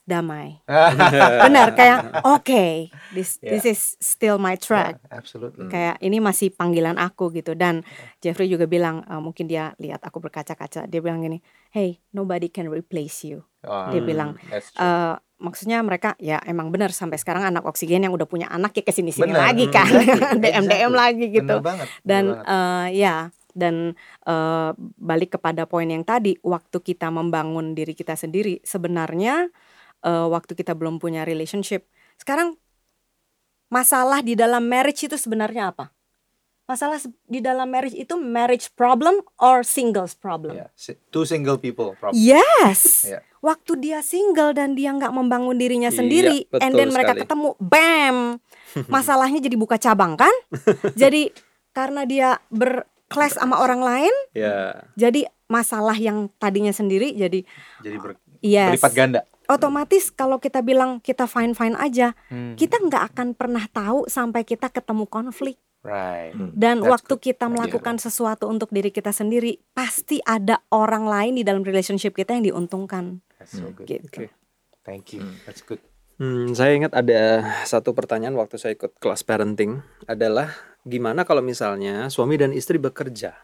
C: damai. Benar kayak oke, this
A: Yeah.
C: this is still my track.
A: absolutely
C: Kayak ini masih panggilan aku gitu dan Jeffrey juga bilang eh, mungkin dia lihat aku berkaca-kaca, dia bilang gini, "Hey, nobody can replace you."
A: Oh,
C: Dia bilang
A: that's true.
C: eh maksudnya mereka ya emang benar sampai sekarang anak oksigen yang udah punya anak ya ke sini sini
A: Benar.
C: lagi kan
A: Exactly.
C: DM DM
A: Exactly.
C: lagi gitu
A: Bener banget, bener
C: dan
A: banget.
C: eh, ya dan eh, balik kepada poin yang tadi waktu kita membangun diri kita sendiri sebenarnya eh, waktu kita belum punya relationship. Sekarang masalah di dalam marriage itu sebenarnya apa? Masalah di dalam marriage itu marriage problem or singles problem?
A: Yeah. Two single people problem.
C: Yes.
A: Iya.
C: Waktu dia single dan dia nggak membangun dirinya
B: Iya,
C: sendiri, and then mereka
B: sekali.
C: ketemu, bam, masalahnya jadi buka cabang kan? jadi karena dia berkelas sama orang lain,
B: Ya.
C: jadi masalah yang tadinya sendiri jadi
A: Jadi ber-
C: yes.
A: berlipat ganda.
C: Otomatis kalau kita bilang kita fine fine aja,
A: Hmm.
C: kita nggak akan pernah tahu sampai kita ketemu konflik.
A: Right.
D: Hmm.
C: Dan
A: That's
C: waktu
A: good.
C: kita melakukan sesuatu untuk diri kita sendiri, pasti ada orang lain di dalam relationship kita yang diuntungkan.
A: That's so good.
C: Gitu.
B: Oke.
A: Thank you. That's good.
B: Hmm, saya ingat ada satu pertanyaan waktu saya ikut kelas parenting adalah gimana kalau misalnya suami dan istri bekerja?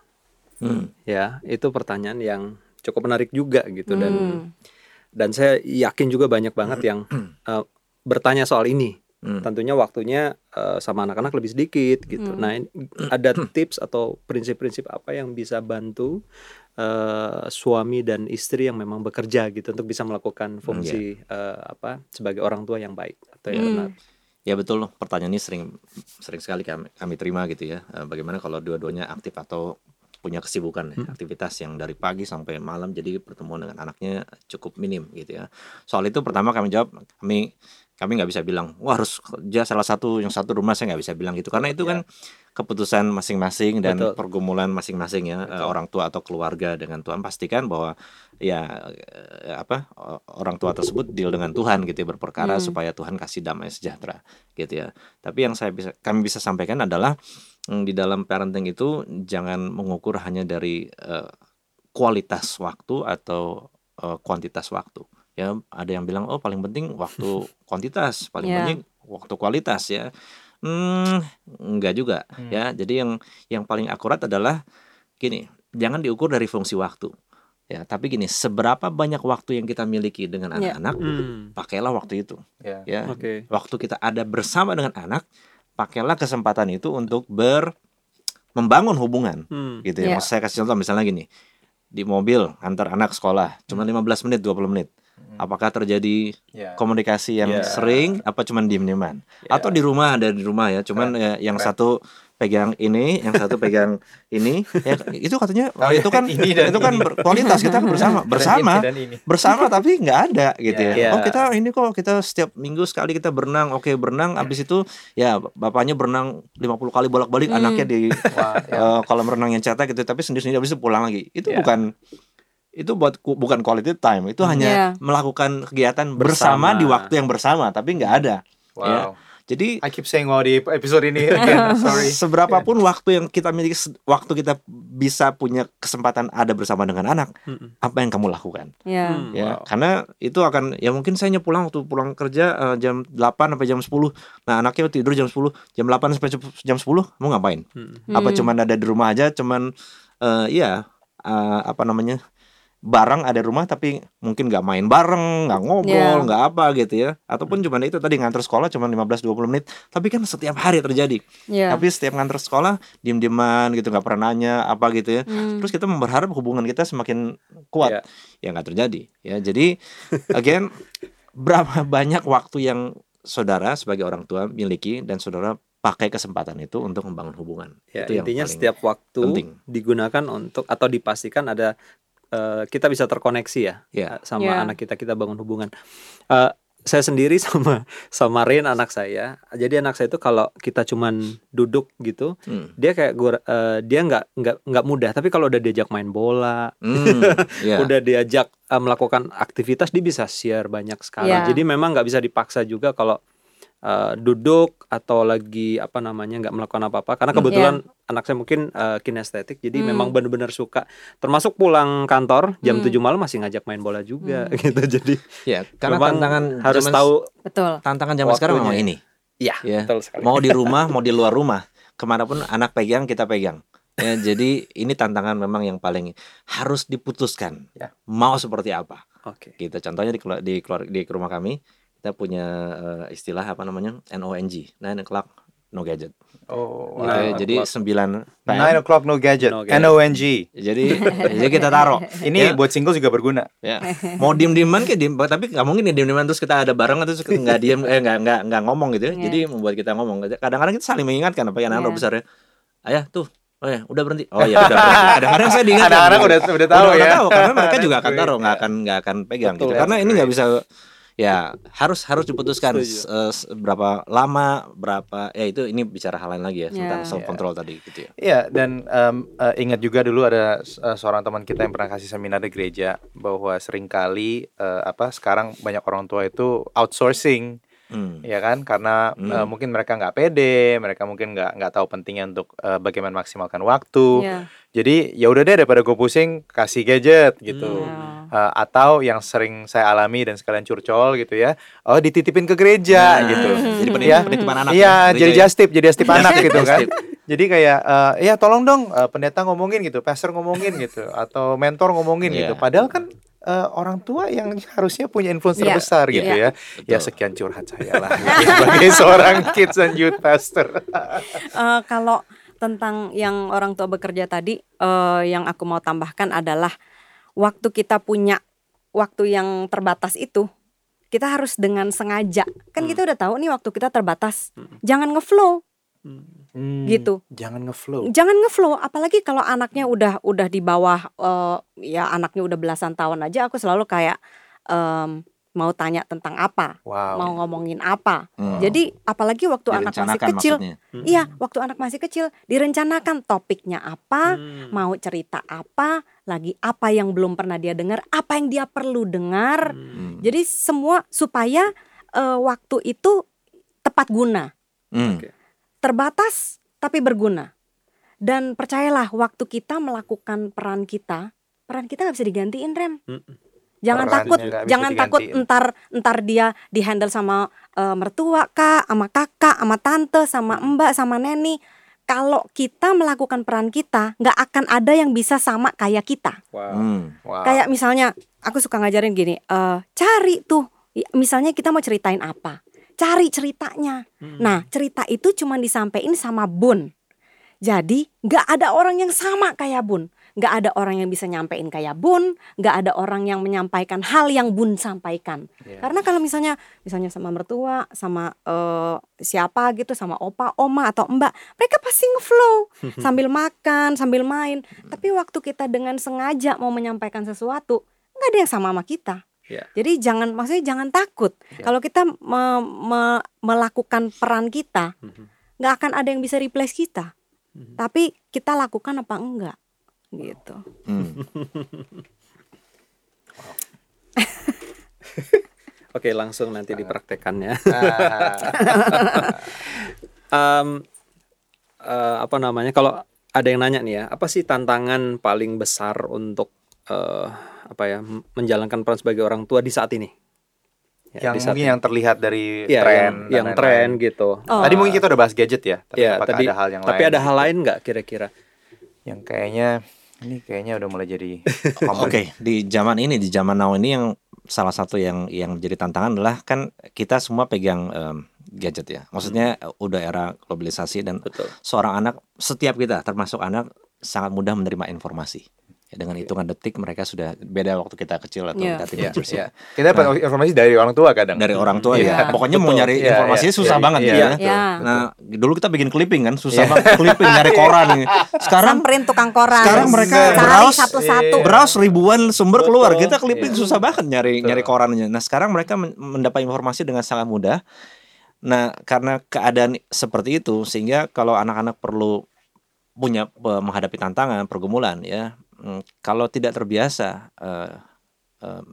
D: Hmm.
B: Ya, itu pertanyaan yang cukup menarik juga gitu
C: Hmm.
B: dan saya yakin juga banyak banget yang eh, bertanya soal ini.
D: Hmm.
B: Tentunya waktunya eh, sama anak-anak lebih sedikit gitu.
C: Hmm.
B: Nah, ada tips atau prinsip-prinsip apa yang bisa bantu eh, suami dan istri yang memang bekerja gitu untuk bisa melakukan fungsi eh, apa sebagai orang tua yang baik atau yang
C: Hmm.
B: benar.
D: Ya betul, pertanyaan ini sering sering sekali kami, kami terima gitu ya. Bagaimana kalau dua-duanya aktif atau punya kesibukan ya, aktivitas yang dari pagi sampai malam jadi pertemuan dengan anaknya cukup minim gitu ya. Soal itu pertama kami jawab kami kami nggak bisa bilang wah harus kerja salah satu yang satu rumah saya nggak bisa bilang gitu karena itu kan keputusan masing-masing dan
B: Betul.
D: pergumulan masing-masing ya eh, orang tua atau keluarga dengan Tuhan pastikan bahwa ya eh, apa orang tua tersebut deal dengan Tuhan gitu ya berperkara
C: Hmm.
D: supaya Tuhan kasih damai sejahtera gitu ya. Tapi yang saya bisa kami bisa sampaikan adalah mm, di dalam parenting itu jangan mengukur hanya dari eh, kualitas waktu atau eh, kuantitas waktu. Ya, ada yang bilang oh paling penting waktu kuantitas, paling
C: Ya.
D: penting waktu kualitas ya. Hmm, enggak juga
A: Hmm.
D: ya. Jadi yang yang paling akurat adalah gini, jangan diukur dari fungsi waktu. Ya, tapi gini, seberapa banyak waktu yang kita miliki dengan
C: Ya.
D: anak-anak,
B: Hmm,
D: pakailah waktu itu
A: Yeah.
D: ya
B: Oke.
D: waktu kita ada bersama dengan anak pakailah kesempatan itu untuk ber membangun hubungan
B: Hmm.
D: gitu ya. Maksud saya kasih contoh misalnya gini di mobil antar anak sekolah cuma 15 menit 20 menit apakah terjadi
A: Yeah.
D: komunikasi yang
B: Ya.
D: sering apa cuman diem-dieman
B: Ya.
D: atau di rumah ada di rumah ya cuman ya, yang
A: Keren.
D: satu pegang ini yang satu pegang ini ya itu katanya
A: Oh,
D: itu
A: iya,
D: kan
A: ini dan
D: itu kan
A: ini.
D: berkualitas kita bersama bersama
A: ini.
D: bersama tapi nggak ada gitu ya.
B: Iya.
D: Oh kita ini kok kita setiap minggu sekali kita berenang. Oke berenang. Abis itu ya bapaknya berenang 50 kali bolak-balik.
C: Hmm.
D: Anaknya di
A: Wah, ya.
D: eh, kolam renang yang cetak gitu. Tapi sendiri-sendiri abis itu pulang lagi. Itu
B: Iya.
D: bukan itu buat bukan quality time. Itu hanya
C: Iya.
D: melakukan kegiatan bersama,
B: Bersama.
D: di waktu yang bersama. Tapi nggak ada.
A: Wow.
D: Jadi
A: I keep saying wow di episode ini again. Sorry.
D: seberapapun waktu yang kita miliki, waktu kita bisa punya kesempatan ada bersama dengan anak,
B: Mm-mm.
D: apa yang kamu lakukan?
C: Ya.
B: Hmm,
D: ya
B: wow.
D: karena itu akan ya mungkin saya pulang waktu pulang kerja eh, jam 8 sampai jam 10 nah anaknya tidur jam 10 jam 8 sampai jam 10 mau ngapain
B: Hmm.
D: apa
C: Hmm.
D: cuman ada di rumah aja cuman eh ya eh, apa namanya bareng ada di rumah tapi mungkin nggak main bareng nggak ngobrol
C: Ya.
D: nggak apa gitu ya ataupun cuman itu tadi nganter sekolah cuman 15-20 menit tapi kan setiap hari terjadi
C: Ya.
D: tapi setiap nganter sekolah diem-dieman gitu nggak pernah nanya apa gitu ya
C: Hmm.
D: terus kita berharap hubungan kita semakin kuat
B: Ya.
D: ya nggak terjadi ya jadi again berapa banyak waktu yang saudara sebagai orang tua miliki dan saudara pakai kesempatan itu untuk membangun hubungan
B: Ya,
D: itu yang
B: intinya
D: paling
B: setiap waktu
D: penting.
B: digunakan untuk atau dipastikan ada eh, kita bisa terkoneksi ya
D: Ya.
B: eh, sama
C: Ya.
B: anak kita kita bangun hubungan. Eh, saya sendiri sama sama Rin anak saya. Jadi anak saya itu kalau kita cuman duduk gitu,
D: Hmm.
B: dia kayak gua eh, dia nggak nggak nggak mudah. Tapi kalau udah diajak main bola,
D: Hmm, ya.
B: udah diajak eh, melakukan aktivitas, dia bisa share banyak sekali.
C: Ya.
B: Jadi memang nggak bisa dipaksa juga kalau eh, duduk atau lagi apa namanya nggak melakukan apa-apa. Karena
D: Hmm.
B: kebetulan anak saya mungkin eh, kinestetik, jadi
C: Hmm.
B: memang benar-benar suka. Termasuk pulang kantor jam
C: Hmm.
B: 7 malam masih ngajak main bola juga
C: Hmm.
B: gitu. Jadi
D: ya karena
B: memang
D: tantangan
B: harus
D: zaman-
B: tahu
C: Betul.
D: tantangan zaman sekarang memang ini
B: ya,
D: Ya.
B: betul sekali.
D: mau di rumah mau di luar rumah ke mana pun anak pegang kita pegang ya jadi ini tantangan memang yang paling harus diputuskan
A: Ya.
D: mau seperti apa
B: Oke.
D: gitu contohnya di di keluar di rumah kami kita punya eh, istilah apa namanya NONG nine o'clock no gadget.
A: Oh,
D: Gitu ya.
B: Nine
D: Jadi
B: o'clock.
D: 9 PM.
A: Nine o'clock no gadget.
B: No gadget.
A: N O N G.
D: Jadi jadi kita taruh.
A: Ini
D: Ya.
A: buat single juga berguna.
D: ya mau diem dieman kayak diem tapi nggak mungkin ya diem dieman terus kita ada bareng terus nggak diem eh nggak nggak nggak ngomong gitu ya
C: Iya.
D: jadi membuat kita ngomong kadang-kadang kita saling mengingatkan apa yang anak
C: Iya.
D: besar ya ayah tuh oh ya udah berhenti oh ya udah berhenti kadang-kadang saya diingatkan
A: Anak-anak
D: gitu.
A: udah udah tahu
D: udah,
A: ya.
D: tahu karena mereka juga akan taruh nggak akan nggak akan pegang
B: Betul,
D: gitu karena ini nggak bisa ya harus harus diputuskan eh, s- berapa lama berapa ya itu ini bicara hal lain lagi ya tentang
C: Ya.
D: self control tadi gitu ya
A: Iya dan em, eh, ingat juga dulu ada eh, seorang teman kita yang pernah kasih seminar di gereja bahwa sering kali eh, apa sekarang banyak orang tua itu outsourcing
D: Hmm.
A: ya kan karena
D: Hmm.
A: eh, mungkin mereka nggak pede mereka mungkin nggak nggak tahu pentingnya untuk eh, bagaimana maksimalkan waktu
C: Iya.
A: Jadi ya udah deh daripada gue pusing kasih gadget gitu
B: Hmm.
A: Eh, atau yang sering saya alami dan sekalian curcol gitu ya oh dititipin ke gereja
D: Nah,
A: gitu
D: jadi penit-
A: Iya.
D: penitipan anak
A: Iya,
D: ya,
A: jadi
D: ya.
A: just tip, jadi just tip anak gitu kan. Jadi kayak eh, ya tolong dong eh, pendeta ngomongin gitu, pastor ngomongin gitu atau mentor ngomongin gitu.
D: Iya.
A: Padahal kan eh, orang tua yang harusnya punya influence
C: Iya,
A: terbesar gitu
C: iya.
A: ya. Ya
D: Betul.
A: sekian curhat saya lah gitu, sebagai seorang kids and youth pastor.
C: Eh, kalau tentang yang orang tua bekerja tadi, eh, yang aku mau tambahkan adalah waktu kita punya waktu yang terbatas itu, kita harus dengan sengaja. Kan kita udah tahu nih waktu kita terbatas, jangan ngeflow
A: Hmm,
C: gitu.
A: Jangan ngeflow.
C: Jangan ngeflow, apalagi kalau anaknya udah udah di bawah, eh, ya anaknya udah belasan tahun aja, aku selalu kayak em, mau tanya tentang apa,
A: Wow.
C: mau ngomongin apa.
D: Hmm.
C: Jadi apalagi waktu anak masih kecil,
D: maksudnya.
C: Iya, waktu anak masih kecil direncanakan topiknya apa,
B: Hmm.
C: mau cerita apa, lagi apa yang belum pernah dia dengar, apa yang dia perlu dengar.
D: Hmm.
C: Jadi semua supaya eh, waktu itu tepat guna,
D: Hmm.
C: Terbatas tapi berguna. Dan percayalah waktu kita melakukan peran kita, peran kita nggak bisa digantiin Rem.
B: Mm-mm.
C: Jangan
A: Perannya
C: takut, jangan takut entar entar dia dihandle sama eh, mertua kak, sama kakak, sama tante, sama mbak, sama neni. Kalau kita melakukan peran kita, nggak akan ada yang bisa sama kayak kita.
B: Wow.
D: Hmm.
A: Wow.
C: Kayak misalnya, aku suka ngajarin gini, eh, cari tuh, misalnya kita mau ceritain apa, cari ceritanya.
B: Hmm.
C: Nah, cerita itu cuma disampaikan sama Bun. Jadi nggak ada orang yang sama kayak Bun, nggak ada orang yang bisa nyampein kayak Bun, nggak ada orang yang menyampaikan hal yang Bun sampaikan.
A: Iya.
C: Karena kalau misalnya, misalnya sama mertua, sama eh, siapa gitu, sama opa, oma atau mbak, mereka pasti ngeflow sambil makan, sambil main. Tapi waktu kita dengan sengaja mau menyampaikan sesuatu, nggak ada yang sama sama kita.
B: Iya.
C: Jadi jangan, maksudnya jangan takut.
A: Iya.
C: Kalau kita me- me- melakukan peran kita,
B: Mhm.
C: nggak akan ada yang bisa replace kita.
B: Mhm.
C: Tapi kita lakukan apa enggak, gitu.
D: Hmm.
B: Oke, langsung nanti dipraktekkan ya.
A: Ah,
B: Em, eh, apa namanya? Kalau ada yang nanya nih ya, apa sih tantangan paling besar untuk eh, apa ya menjalankan peran sebagai orang tua di saat ini? Ya,
A: yang mungkin
B: ini.
A: yang terlihat dari
B: Iya,
A: tren
B: yang,
A: dan
B: yang
A: lain-lain.
B: tren gitu.
C: Oh.
A: Tadi mungkin kita udah bahas gadget ya, tapi
B: Iya,
A: apakah
B: tadi-
A: ada hal yang
B: tapi
A: lain?
B: ada hal
A: gitu?
B: lain nggak kira-kira?
A: yang kayaknya ini kayaknya udah mulai jadi
D: Oke,
A: common.
D: di zaman ini, di zaman now ini yang salah satu yang yang jadi tantangan adalah kan kita semua pegang em, gadget ya. Maksudnya eh, udah era globalisasi dan
B: Betul.
D: seorang anak setiap kita termasuk anak sangat mudah menerima informasi. Ya, dengan hitungan detik mereka sudah beda waktu kita kecil atau
C: Iya.
D: kita
A: Iya,
D: teenagers ya.
A: iya. Kita dapat informasi dari orang tua kadang.
D: Dari orang tua
C: Iya.
D: ya. Pokoknya mau
A: Betul.
D: nyari
A: Iya,
D: informasinya
A: iya,
D: susah
A: iya,
D: banget
A: iya,
D: gitu ya.
A: betul,
C: Ya.
A: betul.
D: Nah, dulu kita bikin clipping kan, susah
A: Iya.
D: banget clipping nyari koran. nih. Sekarang
C: Samperin tukang koran.
D: sekarang mereka
C: cari
D: browse,
C: satu-satu.
A: Iya.
D: browse ribuan sumber
A: Betul.
D: keluar. Kita clipping
A: Iya.
D: susah banget nyari
A: Betul.
D: nyari korannya. Nah, sekarang mereka men- mendapat informasi dengan sangat mudah. Nah, karena keadaan seperti itu sehingga kalau anak-anak perlu punya eh, menghadapi tantangan, pergumulan ya. Mm, Kalau tidak terbiasa eh, eh,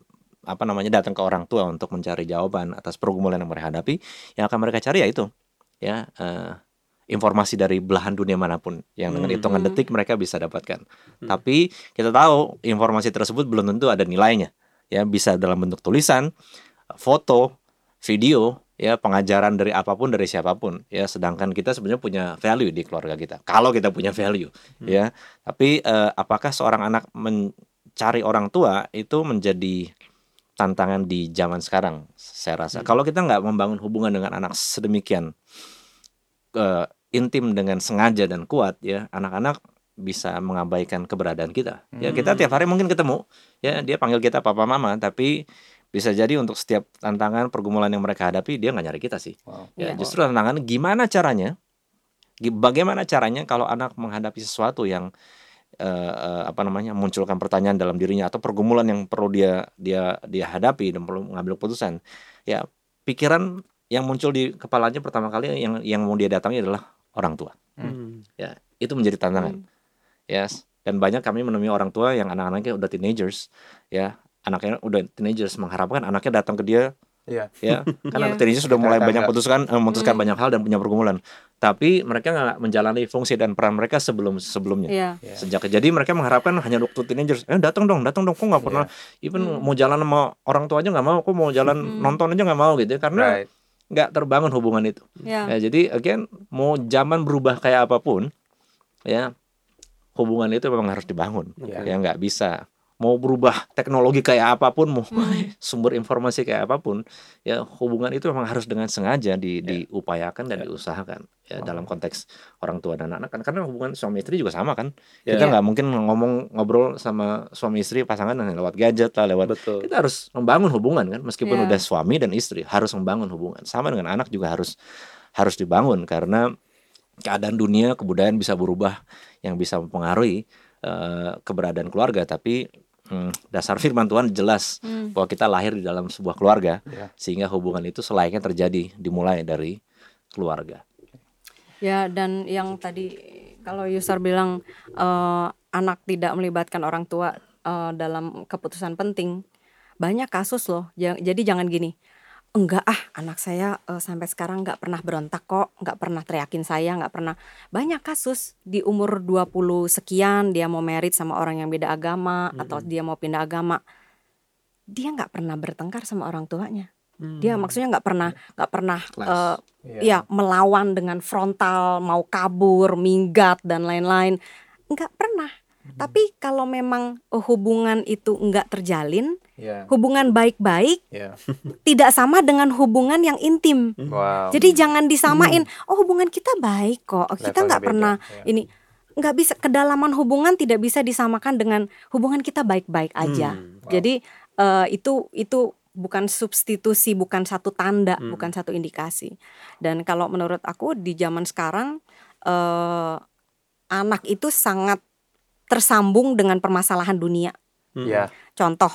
D: apa namanya datang ke orang tua untuk mencari jawaban atas pergumulan yang mereka hadapi, yang akan mereka cari ya itu ya eh, informasi dari belahan dunia mana pun yang dengan
B: Hmm.
D: hitungan
C: Hmm.
D: detik mereka bisa dapatkan. Tapi kita tahu informasi tersebut belum tentu ada nilainya. Ya, bisa dalam bentuk tulisan, foto, video, ya pengajaran dari apa pun dari siapa pun. Ya, sedangkan kita sebenarnya punya value di keluarga kita. Kalau kita punya value, ya. Tapi eh, apakah seorang anak mencari orang tua itu menjadi tantangan di zaman sekarang saya rasa. Kalau kita nggak membangun hubungan dengan anak sedemikian eh, intim dengan sengaja dan kuat ya anak-anak bisa mengabaikan keberadaan kita ya kita
B: Hmm.
D: tiap hari mungkin ketemu ya dia panggil kita papa mama tapi bisa jadi untuk setiap tantangan pergumulan yang mereka hadapi dia nggak nyari kita sih.
A: Wow.
D: ya
C: Iya.
D: justru tantangan gimana caranya? Bagaimana caranya kalau anak menghadapi sesuatu yang eh, eh, apa namanya munculkan pertanyaan dalam dirinya atau pergumulan yang perlu dia dia dia hadapi dan perlu mengambil keputusan? Ya pikiran yang muncul di kepalanya pertama kali yang yang mau dia datangi adalah orang tua.
B: Hmm.
D: itu menjadi tantangan. Yes. Dan banyak kami menemui orang tua yang anak-anaknya udah teenagers ya anaknya udah teenagers mengharapkan anaknya datang ke dia
A: Iya.
D: ya kan
C: Iya.
D: anak teenagers sudah mulai banyak putuskan eh, memutuskan
C: Hmm.
D: banyak hal dan punya pergumulan tapi mereka nggak menjalani fungsi dan peran mereka sebelum sebelumnya
C: Iya.
A: Iya.
D: sejak jadi mereka mengharapkan hanya waktu teenagers eh datang dong datang dong kok nggak pernah even
C: Hmm.
D: mau jalan sama orang tua aja nggak mau kok mau jalan
C: Hmm.
D: nonton aja nggak mau gitu ya karena
A: Right.
D: nggak terbangun hubungan itu
C: Iya.
D: Ya, jadi again mau zaman berubah kayak apa pun ya hubungan itu memang harus dibangun.
A: Iya.
D: Ya nggak bisa mau berubah teknologi kayak apa pun mau
C: Hmm.
D: sumber informasi kayak apa pun ya hubungan itu memang harus dengan sengaja di, diupayakan dan diusahakan ya dalam konteks orang tua dan anak kan karena hubungan suami istri juga sama kan
B: Ya.
D: kita nggak mungkin ngomong ngobrol sama suami istri pasangan lewat gadget lah lewat
B: Betul.
D: kita harus membangun hubungan kan meskipun
C: Iya.
D: udah suami dan istri harus membangun hubungan sama dengan anak juga harus harus dibangun karena keadaan dunia kebudayaan bisa berubah yang bisa mempengaruhi eh, keberadaan keluarga tapi hmm, dasar firman Tuhan jelas
C: Hmm.
D: bahwa kita lahir di dalam sebuah keluarga
A: Iya.
D: sehingga hubungan itu selayaknya terjadi dimulai dari keluarga
C: Ya dan yang tadi kalau Yusar bilang eh, anak tidak melibatkan orang tua eh, dalam keputusan penting, banyak kasus loh. Ja- Jadi jangan gini, enggak ah anak saya eh, sampai sekarang nggak pernah berontak kok, nggak pernah teriakin saya, nggak pernah. Banyak kasus di umur 20 sekian dia mau merit sama orang yang beda agama atau dia mau pindah agama, dia nggak pernah bertengkar sama orang tuanya. Dia maksudnya nggak pernah nggak pernah
D: Kelas.
C: eh,
A: Iya.
C: ya melawan dengan frontal mau kabur minggat dan lain-lain nggak pernah tapi kalau memang eh, hubungan itu nggak terjalin
A: Iya.
C: hubungan baik-baik
A: Iya.
C: tidak sama dengan hubungan yang intim
A: Wow.
C: jadi jangan disamain oh hubungan kita baik kok kita nggak pernah
A: ya.
C: ini nggak bisa kedalaman hubungan tidak bisa disamakan dengan hubungan kita baik-baik aja
B: Hmm,
A: wow.
C: jadi eh, itu itu bukan substitusi, bukan satu tanda,
B: Hmm.
C: bukan satu indikasi. Dan kalau menurut aku di zaman sekarang eh, anak itu sangat tersambung dengan permasalahan dunia.
B: Hmm.
A: Iya.
C: Contoh,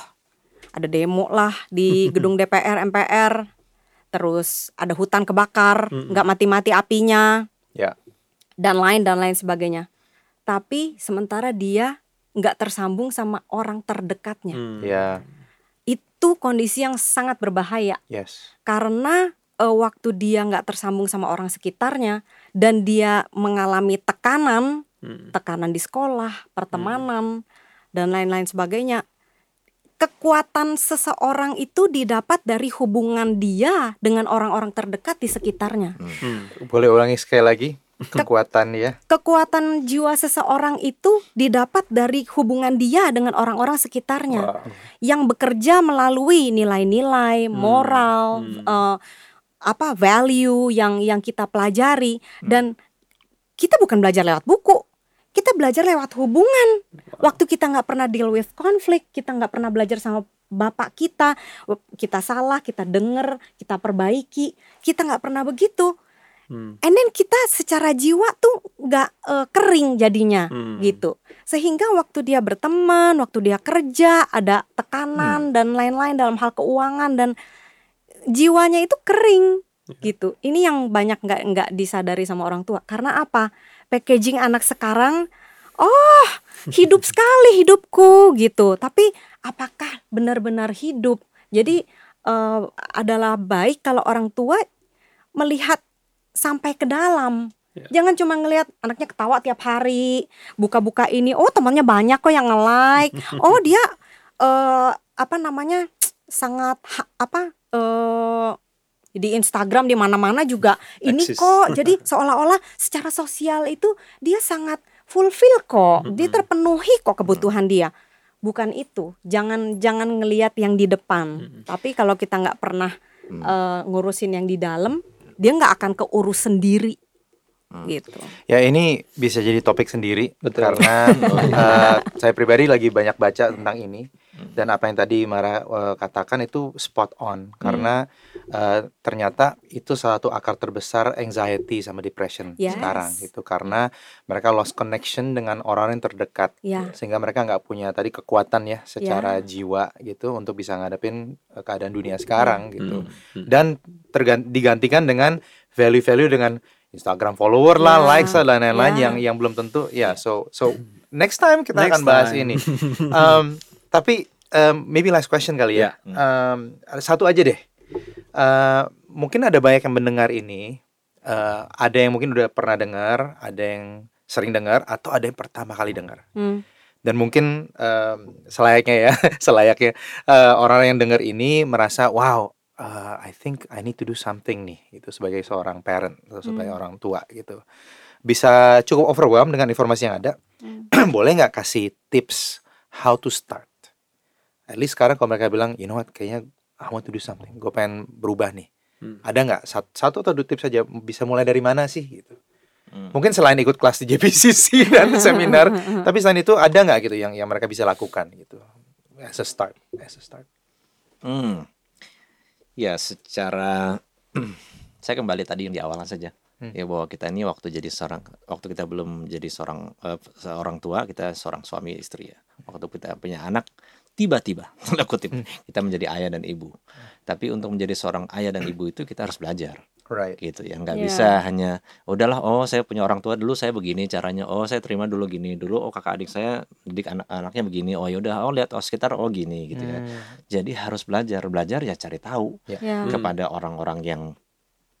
C: ada demo lah di gedung DPR, MPR, terus ada hutan kebakar,
B: Mm-mm.
C: nggak mati-mati apinya,
A: Ya.
C: dan lain dan lain sebagainya. Tapi sementara dia nggak tersambung sama orang terdekatnya
B: Hmm.
A: Iya.
C: itu kondisi yang sangat berbahaya
A: Yes.
C: karena eh, waktu dia nggak tersambung sama orang sekitarnya dan dia mengalami tekanan
B: Hmm.
C: tekanan di sekolah pertemanan dan lain-lain sebagainya kekuatan seseorang itu didapat dari hubungan dia dengan orang-orang terdekat di sekitarnya
B: Hmm.
A: Boleh ulangi sekali lagi kekuatan ya.
C: kekuatan jiwa seseorang itu didapat dari hubungan dia dengan orang-orang sekitarnya
A: Wow.
C: yang bekerja melalui nilai-nilai
B: Hmm,
C: moral
B: hmm.
C: eh, apa value yang yang kita pelajari
B: Hmm.
C: dan kita bukan belajar lewat buku kita belajar lewat hubungan. Waktu kita nggak pernah deal with konflik kita nggak pernah belajar sama bapak kita kita salah kita denger kita perbaiki. Kita nggak pernah begitu.
B: Hmm.
C: and then kita secara jiwa tuh nggak eh, kering jadinya
B: Hmm.
C: gitu. Sehingga waktu dia berteman waktu dia kerja ada tekanan dan lain-lain dalam hal keuangan dan jiwanya itu kering gitu. Ini yang banyak nggak nggak disadari sama orang tua. Karena apa packaging anak sekarang oh hidup sekali hidupku gitu. Tapi apakah benar-benar hidup? Jadi eh, adalah baik kalau orang tua melihat sampai ke dalam.
B: Ya.
C: jangan cuma ngelihat anaknya ketawa tiap hari buka-buka ini oh temannya banyak kok yang nge-like. Oh dia eh apa namanya sangat ha- apa eh di Instagram di mana-mana juga ini kok jadi seolah-olah secara sosial itu dia sangat fulfill kok dia
B: Mm-mm.
C: terpenuhi kok kebutuhan dia bukan itu jangan jangan ngelihat yang di depan
B: Mm-mm.
C: tapi kalau kita nggak pernah
D: Hmm.
C: eh, ngurusin yang di dalam dia nggak akan keurus sendiri
D: Hmm.
C: gitu.
A: Ya ini bisa jadi topik sendiri
B: Betul.
A: karena eh, saya pribadi lagi banyak baca tentang ini dan apa yang tadi Mara eh, katakan itu spot on karena eh, ternyata itu salah satu akar terbesar anxiety sama depression
C: Yes.
A: sekarang itu karena mereka lost connection dengan orang yang terdekat
C: Ya,
A: sehingga mereka nggak punya tadi kekuatan ya secara
C: Ya.
A: jiwa gitu untuk bisa ngadepin eh, keadaan dunia sekarang gitu
B: Hmm.
A: dan tergan- digantikan dengan value-value dengan Instagram follower lah,
C: Ya,
A: likes lah dan lain-lain
C: ya.
A: yang yang belum tentu ya. So so next time kita
B: Next
A: akan bahas
B: time.
A: ini. Um, tapi um, maybe last question kali ya. Um, ada satu aja deh. Uh, mungkin ada banyak yang mendengar ini. Uh, ada yang mungkin udah pernah dengar, ada yang sering dengar, atau ada yang pertama kali dengar
C: hmm,
A: dan mungkin em, selayaknya ya selayaknya eh, orang yang dengar ini merasa wow uh, I think I need to do something nih itu sebagai seorang parent atau sebagai
C: Hmm.
A: orang tua gitu bisa cukup overwhelmed dengan informasi yang ada
C: Hmm.
A: boleh nggak kasih tips how to start at least sekarang kalau mereka bilang you know what kayaknya I want to do something gue pengen berubah nih
B: Hmm.
A: ada nggak sat- satu atau dua tips saja bisa mulai dari mana sih gitu
D: Hmm.
A: mungkin selain ikut kelas di JPCC dan seminar tapi selain itu ada nggak gitu yang yang mereka bisa lakukan gitu as a start as a start
D: Hmm. Ya, secara saya kembali tadi yang di awalan saja.
A: Hmm.
D: Ya bahwa kita ini waktu jadi seorang waktu kita belum jadi seorang eh, seorang tua, kita seorang suami istri ya. Waktu kita punya anak, tiba-tiba. Tanda kutip. Kita menjadi ayah dan ibu. Tapi untuk menjadi seorang ayah dan ibu itu kita harus belajar.
A: Right.
D: Gitu ya. Nggak
C: Iya.
D: bisa hanya udahlah oh saya punya orang tua dulu saya begini caranya. Oh saya terima dulu gini dulu. Oh kakak adik saya didik anak anaknya begini. Oh yaudah oh lihat oh sekitar oh gini gitu ya.
A: Hmm.
D: jadi harus belajar. Belajar ya cari tahu
C: ya,
D: kepada orang-orang yang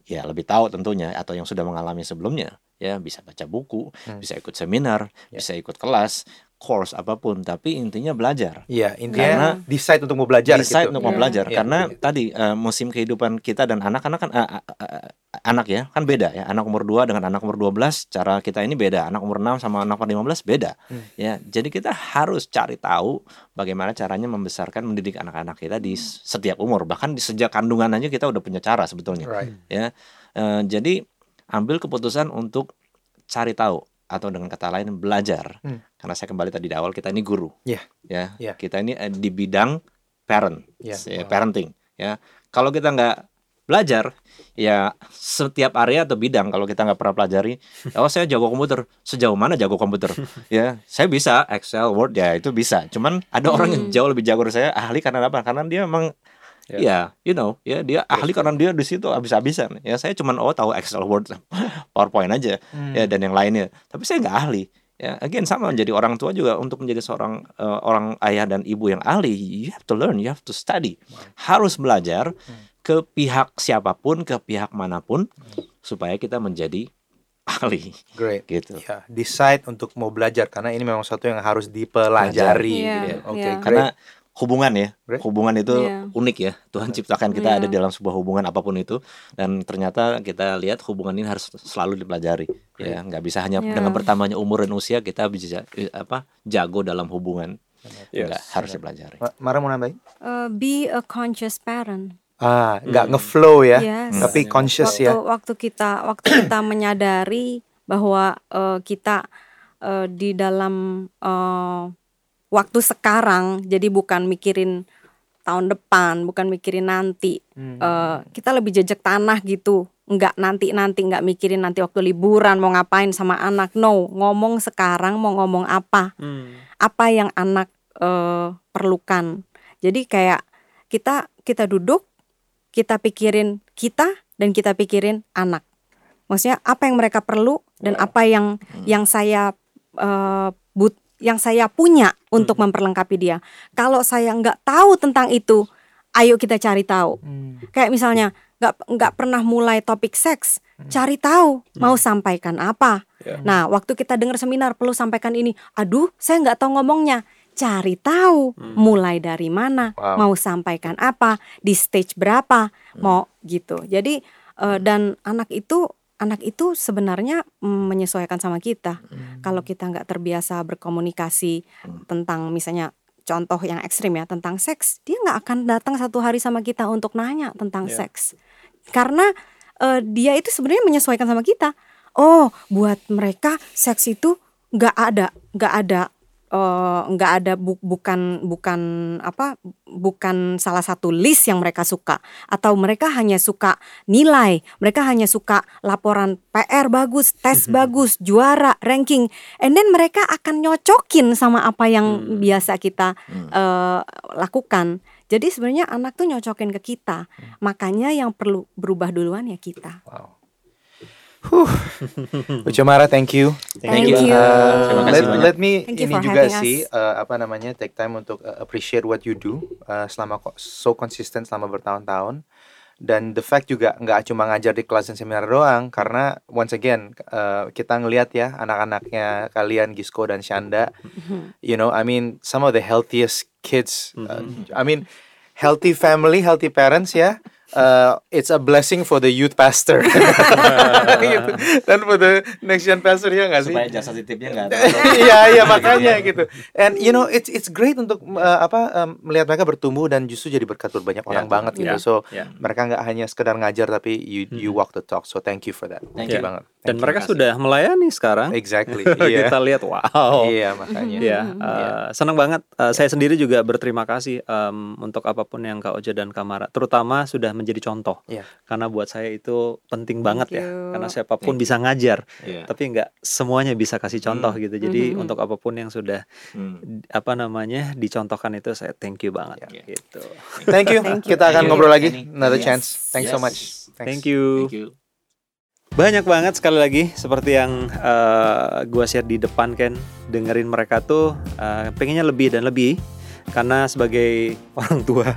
D: ya lebih tahu tentunya atau yang sudah mengalami sebelumnya. Ya bisa baca buku
A: Hmm.
D: bisa ikut seminar
A: Ya.
D: bisa ikut kelas course apa pun tapi intinya belajar
A: Iya, intinya decide untuk mau belajar
D: decide
A: gitu.
D: untuk mau
C: Iya.
D: belajar
A: Iya,
D: karena
A: iya.
D: tadi eh, musim kehidupan kita dan anak-anak kan eh, eh, eh, anak ya kan beda ya anak umur 2 dengan anak umur 12 cara kita ini beda anak umur 6 sama anak umur 15 beda
A: Hmm.
D: ya jadi kita harus cari tahu bagaimana caranya membesarkan mendidik anak-anak kita di s- setiap umur bahkan di sejak kandungan aja kita udah punya cara sebetulnya
A: Right.
D: ya Eh, jadi ambil keputusan untuk cari tahu atau dengan kata lain belajar
A: Hmm.
D: karena saya kembali tadi di awal kita ini guru
A: Iya.
D: ya
A: Iya.
D: kita ini eh, di bidang parent
A: Iya.
D: ya, parenting ya kalau kita nggak belajar ya setiap area atau bidang kalau kita nggak pernah pelajari oh saya jago komputer sejauh mana jago komputer ya saya bisa Excel Word ya itu bisa cuman ada orang yang
C: Hmm.
D: jauh lebih jago dari saya ahli karena apa karena dia memang
B: Ya.
D: ya you know ya dia ahli karena dia di situ habis-habisan ya saya cuman oh tahu Excel Word PowerPoint aja
A: Hmm.
D: ya dan yang lainnya tapi saya nggak ahli ya again sama menjadi orang tua juga untuk menjadi seorang eh, orang ayah dan ibu yang ahli you have to learn you have to study harus belajar ke pihak siapa pun ke pihak mana pun supaya kita menjadi ahli
A: Great.
D: gitu
A: Ya, decide untuk mau belajar karena ini memang sesuatu yang harus dipelajari.
C: Iya,
A: gitu. Oke,
C: iya.
A: great.
D: karena hubungan ya hubungan itu
C: Iya.
D: unik ya Tuhan ciptakan kita
C: Iya.
D: ada dalam sebuah hubungan apa pun itu dan ternyata kita lihat hubungan ini harus selalu dipelajari ya nggak bisa hanya
C: Iya.
D: dengan bertambahnya umur dan usia kita bisa apa jago dalam hubungan
B: Yes.
D: Nggak, harus dipelajari
A: Ma- Mara mau nambahin?
C: Eh, be a conscious parent.
A: Ah, nggak
D: Hmm.
A: ngeflow ya,
C: Yes.
A: tapi conscious
C: waktu
A: ya.
C: waktu kita waktu kita menyadari bahwa eh, kita eh, di dalam eh, waktu sekarang jadi bukan mikirin tahun depan bukan mikirin nanti
A: Hmm.
C: Eh, kita lebih jejak tanah gitu nggak nanti nanti nggak mikirin nanti waktu liburan mau ngapain sama anak no ngomong sekarang mau ngomong apa
B: Hmm.
C: apa yang anak eh, perlukan. Jadi kayak kita kita duduk, kita pikirin kita dan kita pikirin anak. Maksudnya apa yang mereka perlu dan apa yang yang saya eh, but yang saya punya untuk memperlengkapi dia. Kalau saya nggak tahu tentang itu, ayo kita cari tahu.
A: Hmm.
C: Kayak misalnya nggak nggak pernah mulai topik seks, cari tahu mau sampaikan apa.
B: Ya.
C: Nah, waktu kita dengar seminar perlu sampaikan ini, aduh, saya nggak tahu ngomongnya. Cari tahu mulai dari mana,
A: Wow.
C: mau sampaikan apa, di stage berapa, mau gitu. Jadi eh, dan anak itu anak itu sebenarnya menyesuaikan sama kita. Kalau kita nggak terbiasa berkomunikasi tentang misalnya contoh yang ekstrim ya tentang seks, dia nggak akan datang satu hari sama kita untuk nanya tentang
B: Ya.
C: seks, karena eh, dia itu sebenarnya menyesuaikan sama kita. oh buat mereka seks itu nggak ada nggak ada eh, nggak ada bu- bukan bukan apa bukan salah satu list yang mereka suka. Atau mereka hanya suka nilai mereka hanya suka laporan PR bagus tes bagus juara ranking. And then mereka akan nyocokin sama apa yang
B: Hmm.
C: biasa kita
D: Hmm.
C: eh, lakukan. Jadi sebenarnya anak tuh nyocokin ke kita. Makanya yang perlu berubah duluan ya kita.
A: Wow. Huh. Ucamara, thank you.
C: Thank you.
A: Uh,
D: Terima
A: let,
D: banyak.
A: let me
C: Thank you
A: ini juga sih uh, apa namanya take time untuk uh, appreciate what you do uh, selama so consistent selama bertahun-tahun dan the fact juga nggak cuma ngajar di kelas dan seminar doang karena once again uh, kita ngelihat ya anak-anaknya kalian Gisco dan Shanda you know I mean some of the healthiest kids uh, I mean healthy family healthy parents ya uh, it's a blessing for the youth pastor gitu. dan for the next gen pastor ya nggak sih
D: supaya jasa titipnya nggak
A: Iya iya makanya gitu. And you know it's it's great untuk uh, apa um, melihat mereka bertumbuh dan justru jadi berkat buat banyak orang banget gitu.
B: ya,
A: So
B: ya.
A: mereka nggak hanya sekedar ngajar tapi you you walk the talk. So thank you for that. Thank you
B: Ya.
A: banget.
B: Dan
A: Thank
B: mereka sudah melayani sekarang.
A: exactly. Iya.
B: Kita lihat wow.
A: Iya makanya.
B: Ya, eh, senang banget. Eh, Saya sendiri juga berterima kasih em, untuk apa pun yang Kak Oja dan Kamara, terutama sudah menjadi contoh.
A: Iya.
B: Karena buat saya itu penting banget ya.
C: you.
B: Karena siapa pun bisa ngajar,
D: Iya.
B: tapi nggak semuanya bisa kasih contoh gitu. Jadi
C: Mhm.
B: untuk apa pun yang sudah
D: Hmm.
B: apa namanya dicontohkan itu saya thank you banget
D: Iya.
B: gitu.
A: Thank you.
C: Thank you.
A: Kita akan
D: Thank you.
A: ngobrol lagi. Another
C: Yes.
A: chance. Thanks so
D: Yes.
A: much. Thanks.
B: Thank you.
D: Thank you.
B: Banyak banget sekali lagi seperti yang eh, gua share di depan kan dengerin mereka tuh eh, pengennya lebih dan lebih karena sebagai orang tua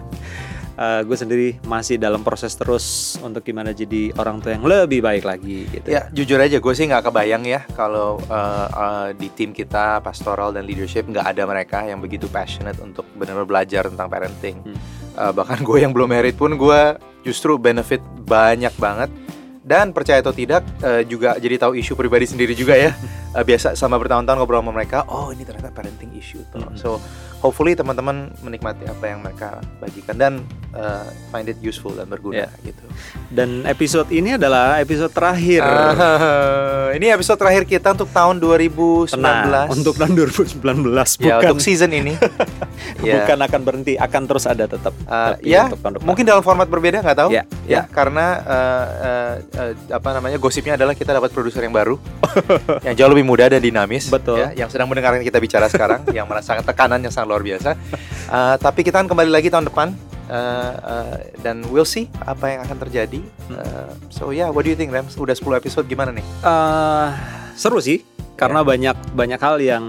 B: gue sendiri masih dalam proses terus untuk gimana jadi orang tua yang lebih baik lagi gitu.
A: Ya jujur aja gue sih nggak kebayang ya kalau uh, uh, di tim kita pastoral dan leadership nggak ada mereka yang begitu passionate untuk benar-benar belajar tentang parenting.
B: Hmm.
A: Uh, bahkan gue yang belum married pun gue justru benefit banyak banget dan percaya atau tidak uh, juga jadi tahu isu pribadi sendiri juga ya. Uh, biasa sama bertahun-tahun ngobrol sama mereka, oh ini ternyata parenting issue tuh.
B: Hmm.
A: So hopefully teman-teman menikmati apa yang mereka bagikan dan uh, find it useful dan berguna
B: Ya.
A: gitu.
B: Dan episode ini adalah episode terakhir.
A: Ah, ini episode terakhir kita untuk tahun 2019.
B: Tenang, untuk tahun 2019 bukan
A: ya untuk season ini. Ya.
B: bukan akan berhenti, akan terus ada tetap.
A: Uh,
B: Tapi
A: ya,
B: untuk tahun depan.
A: mungkin dalam format berbeda nggak tahu.
B: Ya,
A: Ya, karena uh, uh, uh, apa namanya gosipnya adalah kita dapat produser yang baru, yang jauh lebih muda dan dinamis.
B: Betul.
A: Ya, yang sedang mendengarkan kita bicara sekarang, yang merasakan tekanan yang sangat luar biasa. Uh, tapi kita akan kembali lagi tahun depan. uh, uh, dan we'll see apa yang akan terjadi. Uh, so yeah, what do you think, Rams? Udah 10 episode gimana nih?
B: Eh, seru sih karena
A: Ya.
B: banyak banyak hal yang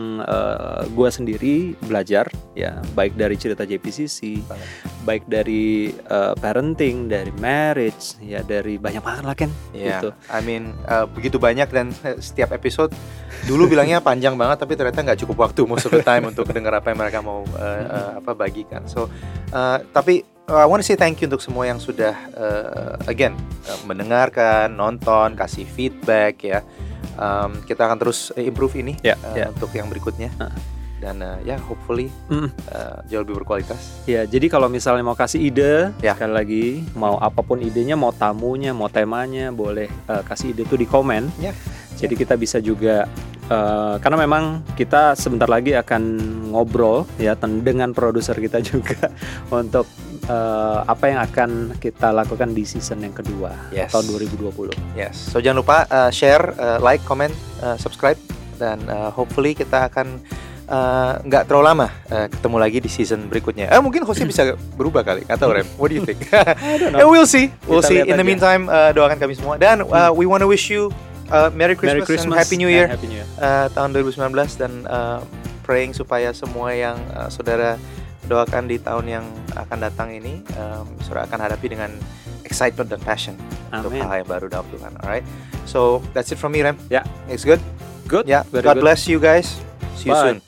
B: gue sendiri belajar ya baik dari cerita JPCC
A: Banget.
B: baik dari eh, parenting dari marriage ya dari banyak banget lah kan
A: Iya,
B: gitu
A: I mean uh, begitu banyak dan uh, setiap episode dulu bilangnya panjang banget tapi ternyata nggak cukup waktu most of the time untuk dengar apa yang mereka mau uh, uh, apa bagikan. So uh, tapi uh, I want to say thank you untuk semua yang sudah uh, again uh, mendengarkan, nonton, kasih feedback ya. Um, kita akan terus uh, improve ini
B: Ya,
A: uh,
B: ya.
A: untuk yang berikutnya.
B: Uh.
A: Dan uh, ya hopefully
B: Mm.
A: uh, jauh lebih berkualitas.
B: ya jadi kalau misalnya mau kasih ide
A: Ya.
B: sekali lagi mau apa pun idenya mau tamunya mau temanya boleh eh, kasih ide tuh di komen
A: Ya.
B: jadi kita bisa juga eh, karena memang kita sebentar lagi akan ngobrol ya dengan produser kita juga untuk eh, apa yang akan kita lakukan di season yang kedua
A: Yes.
B: tahun 2020.
A: Yes. So jangan lupa uh, share, uh, like, comment, uh, subscribe dan uh, hopefully kita akan uh, nggak terlalu lama uh, ketemu lagi di season berikutnya. Eh mungkin hostnya bisa berubah kali. Tahu Rem. What do you think? Eh, we'll see. We'll
B: Kita
A: see. In the
B: aja.
A: meantime uh, doakan kami semua dan uh, we want to wish you uh, Merry Christmas,
B: Merry Christmas
A: and Happy New
B: and
A: Year
B: Happy New Year.
A: uh, tahun 2019 dan uh, praying supaya semua yang uh, saudara doakan di tahun yang akan datang ini um, saudara akan hadapi dengan excitement dan passion untuk
B: Amin.
A: hal yang baru dalam Tuhan. Alright, so that's it from me, Rem.
B: Ya.
A: it's good.
B: Good.
A: Yeah,
B: very
A: God
B: good.
A: bless you guys. See you
B: Bye.
A: soon.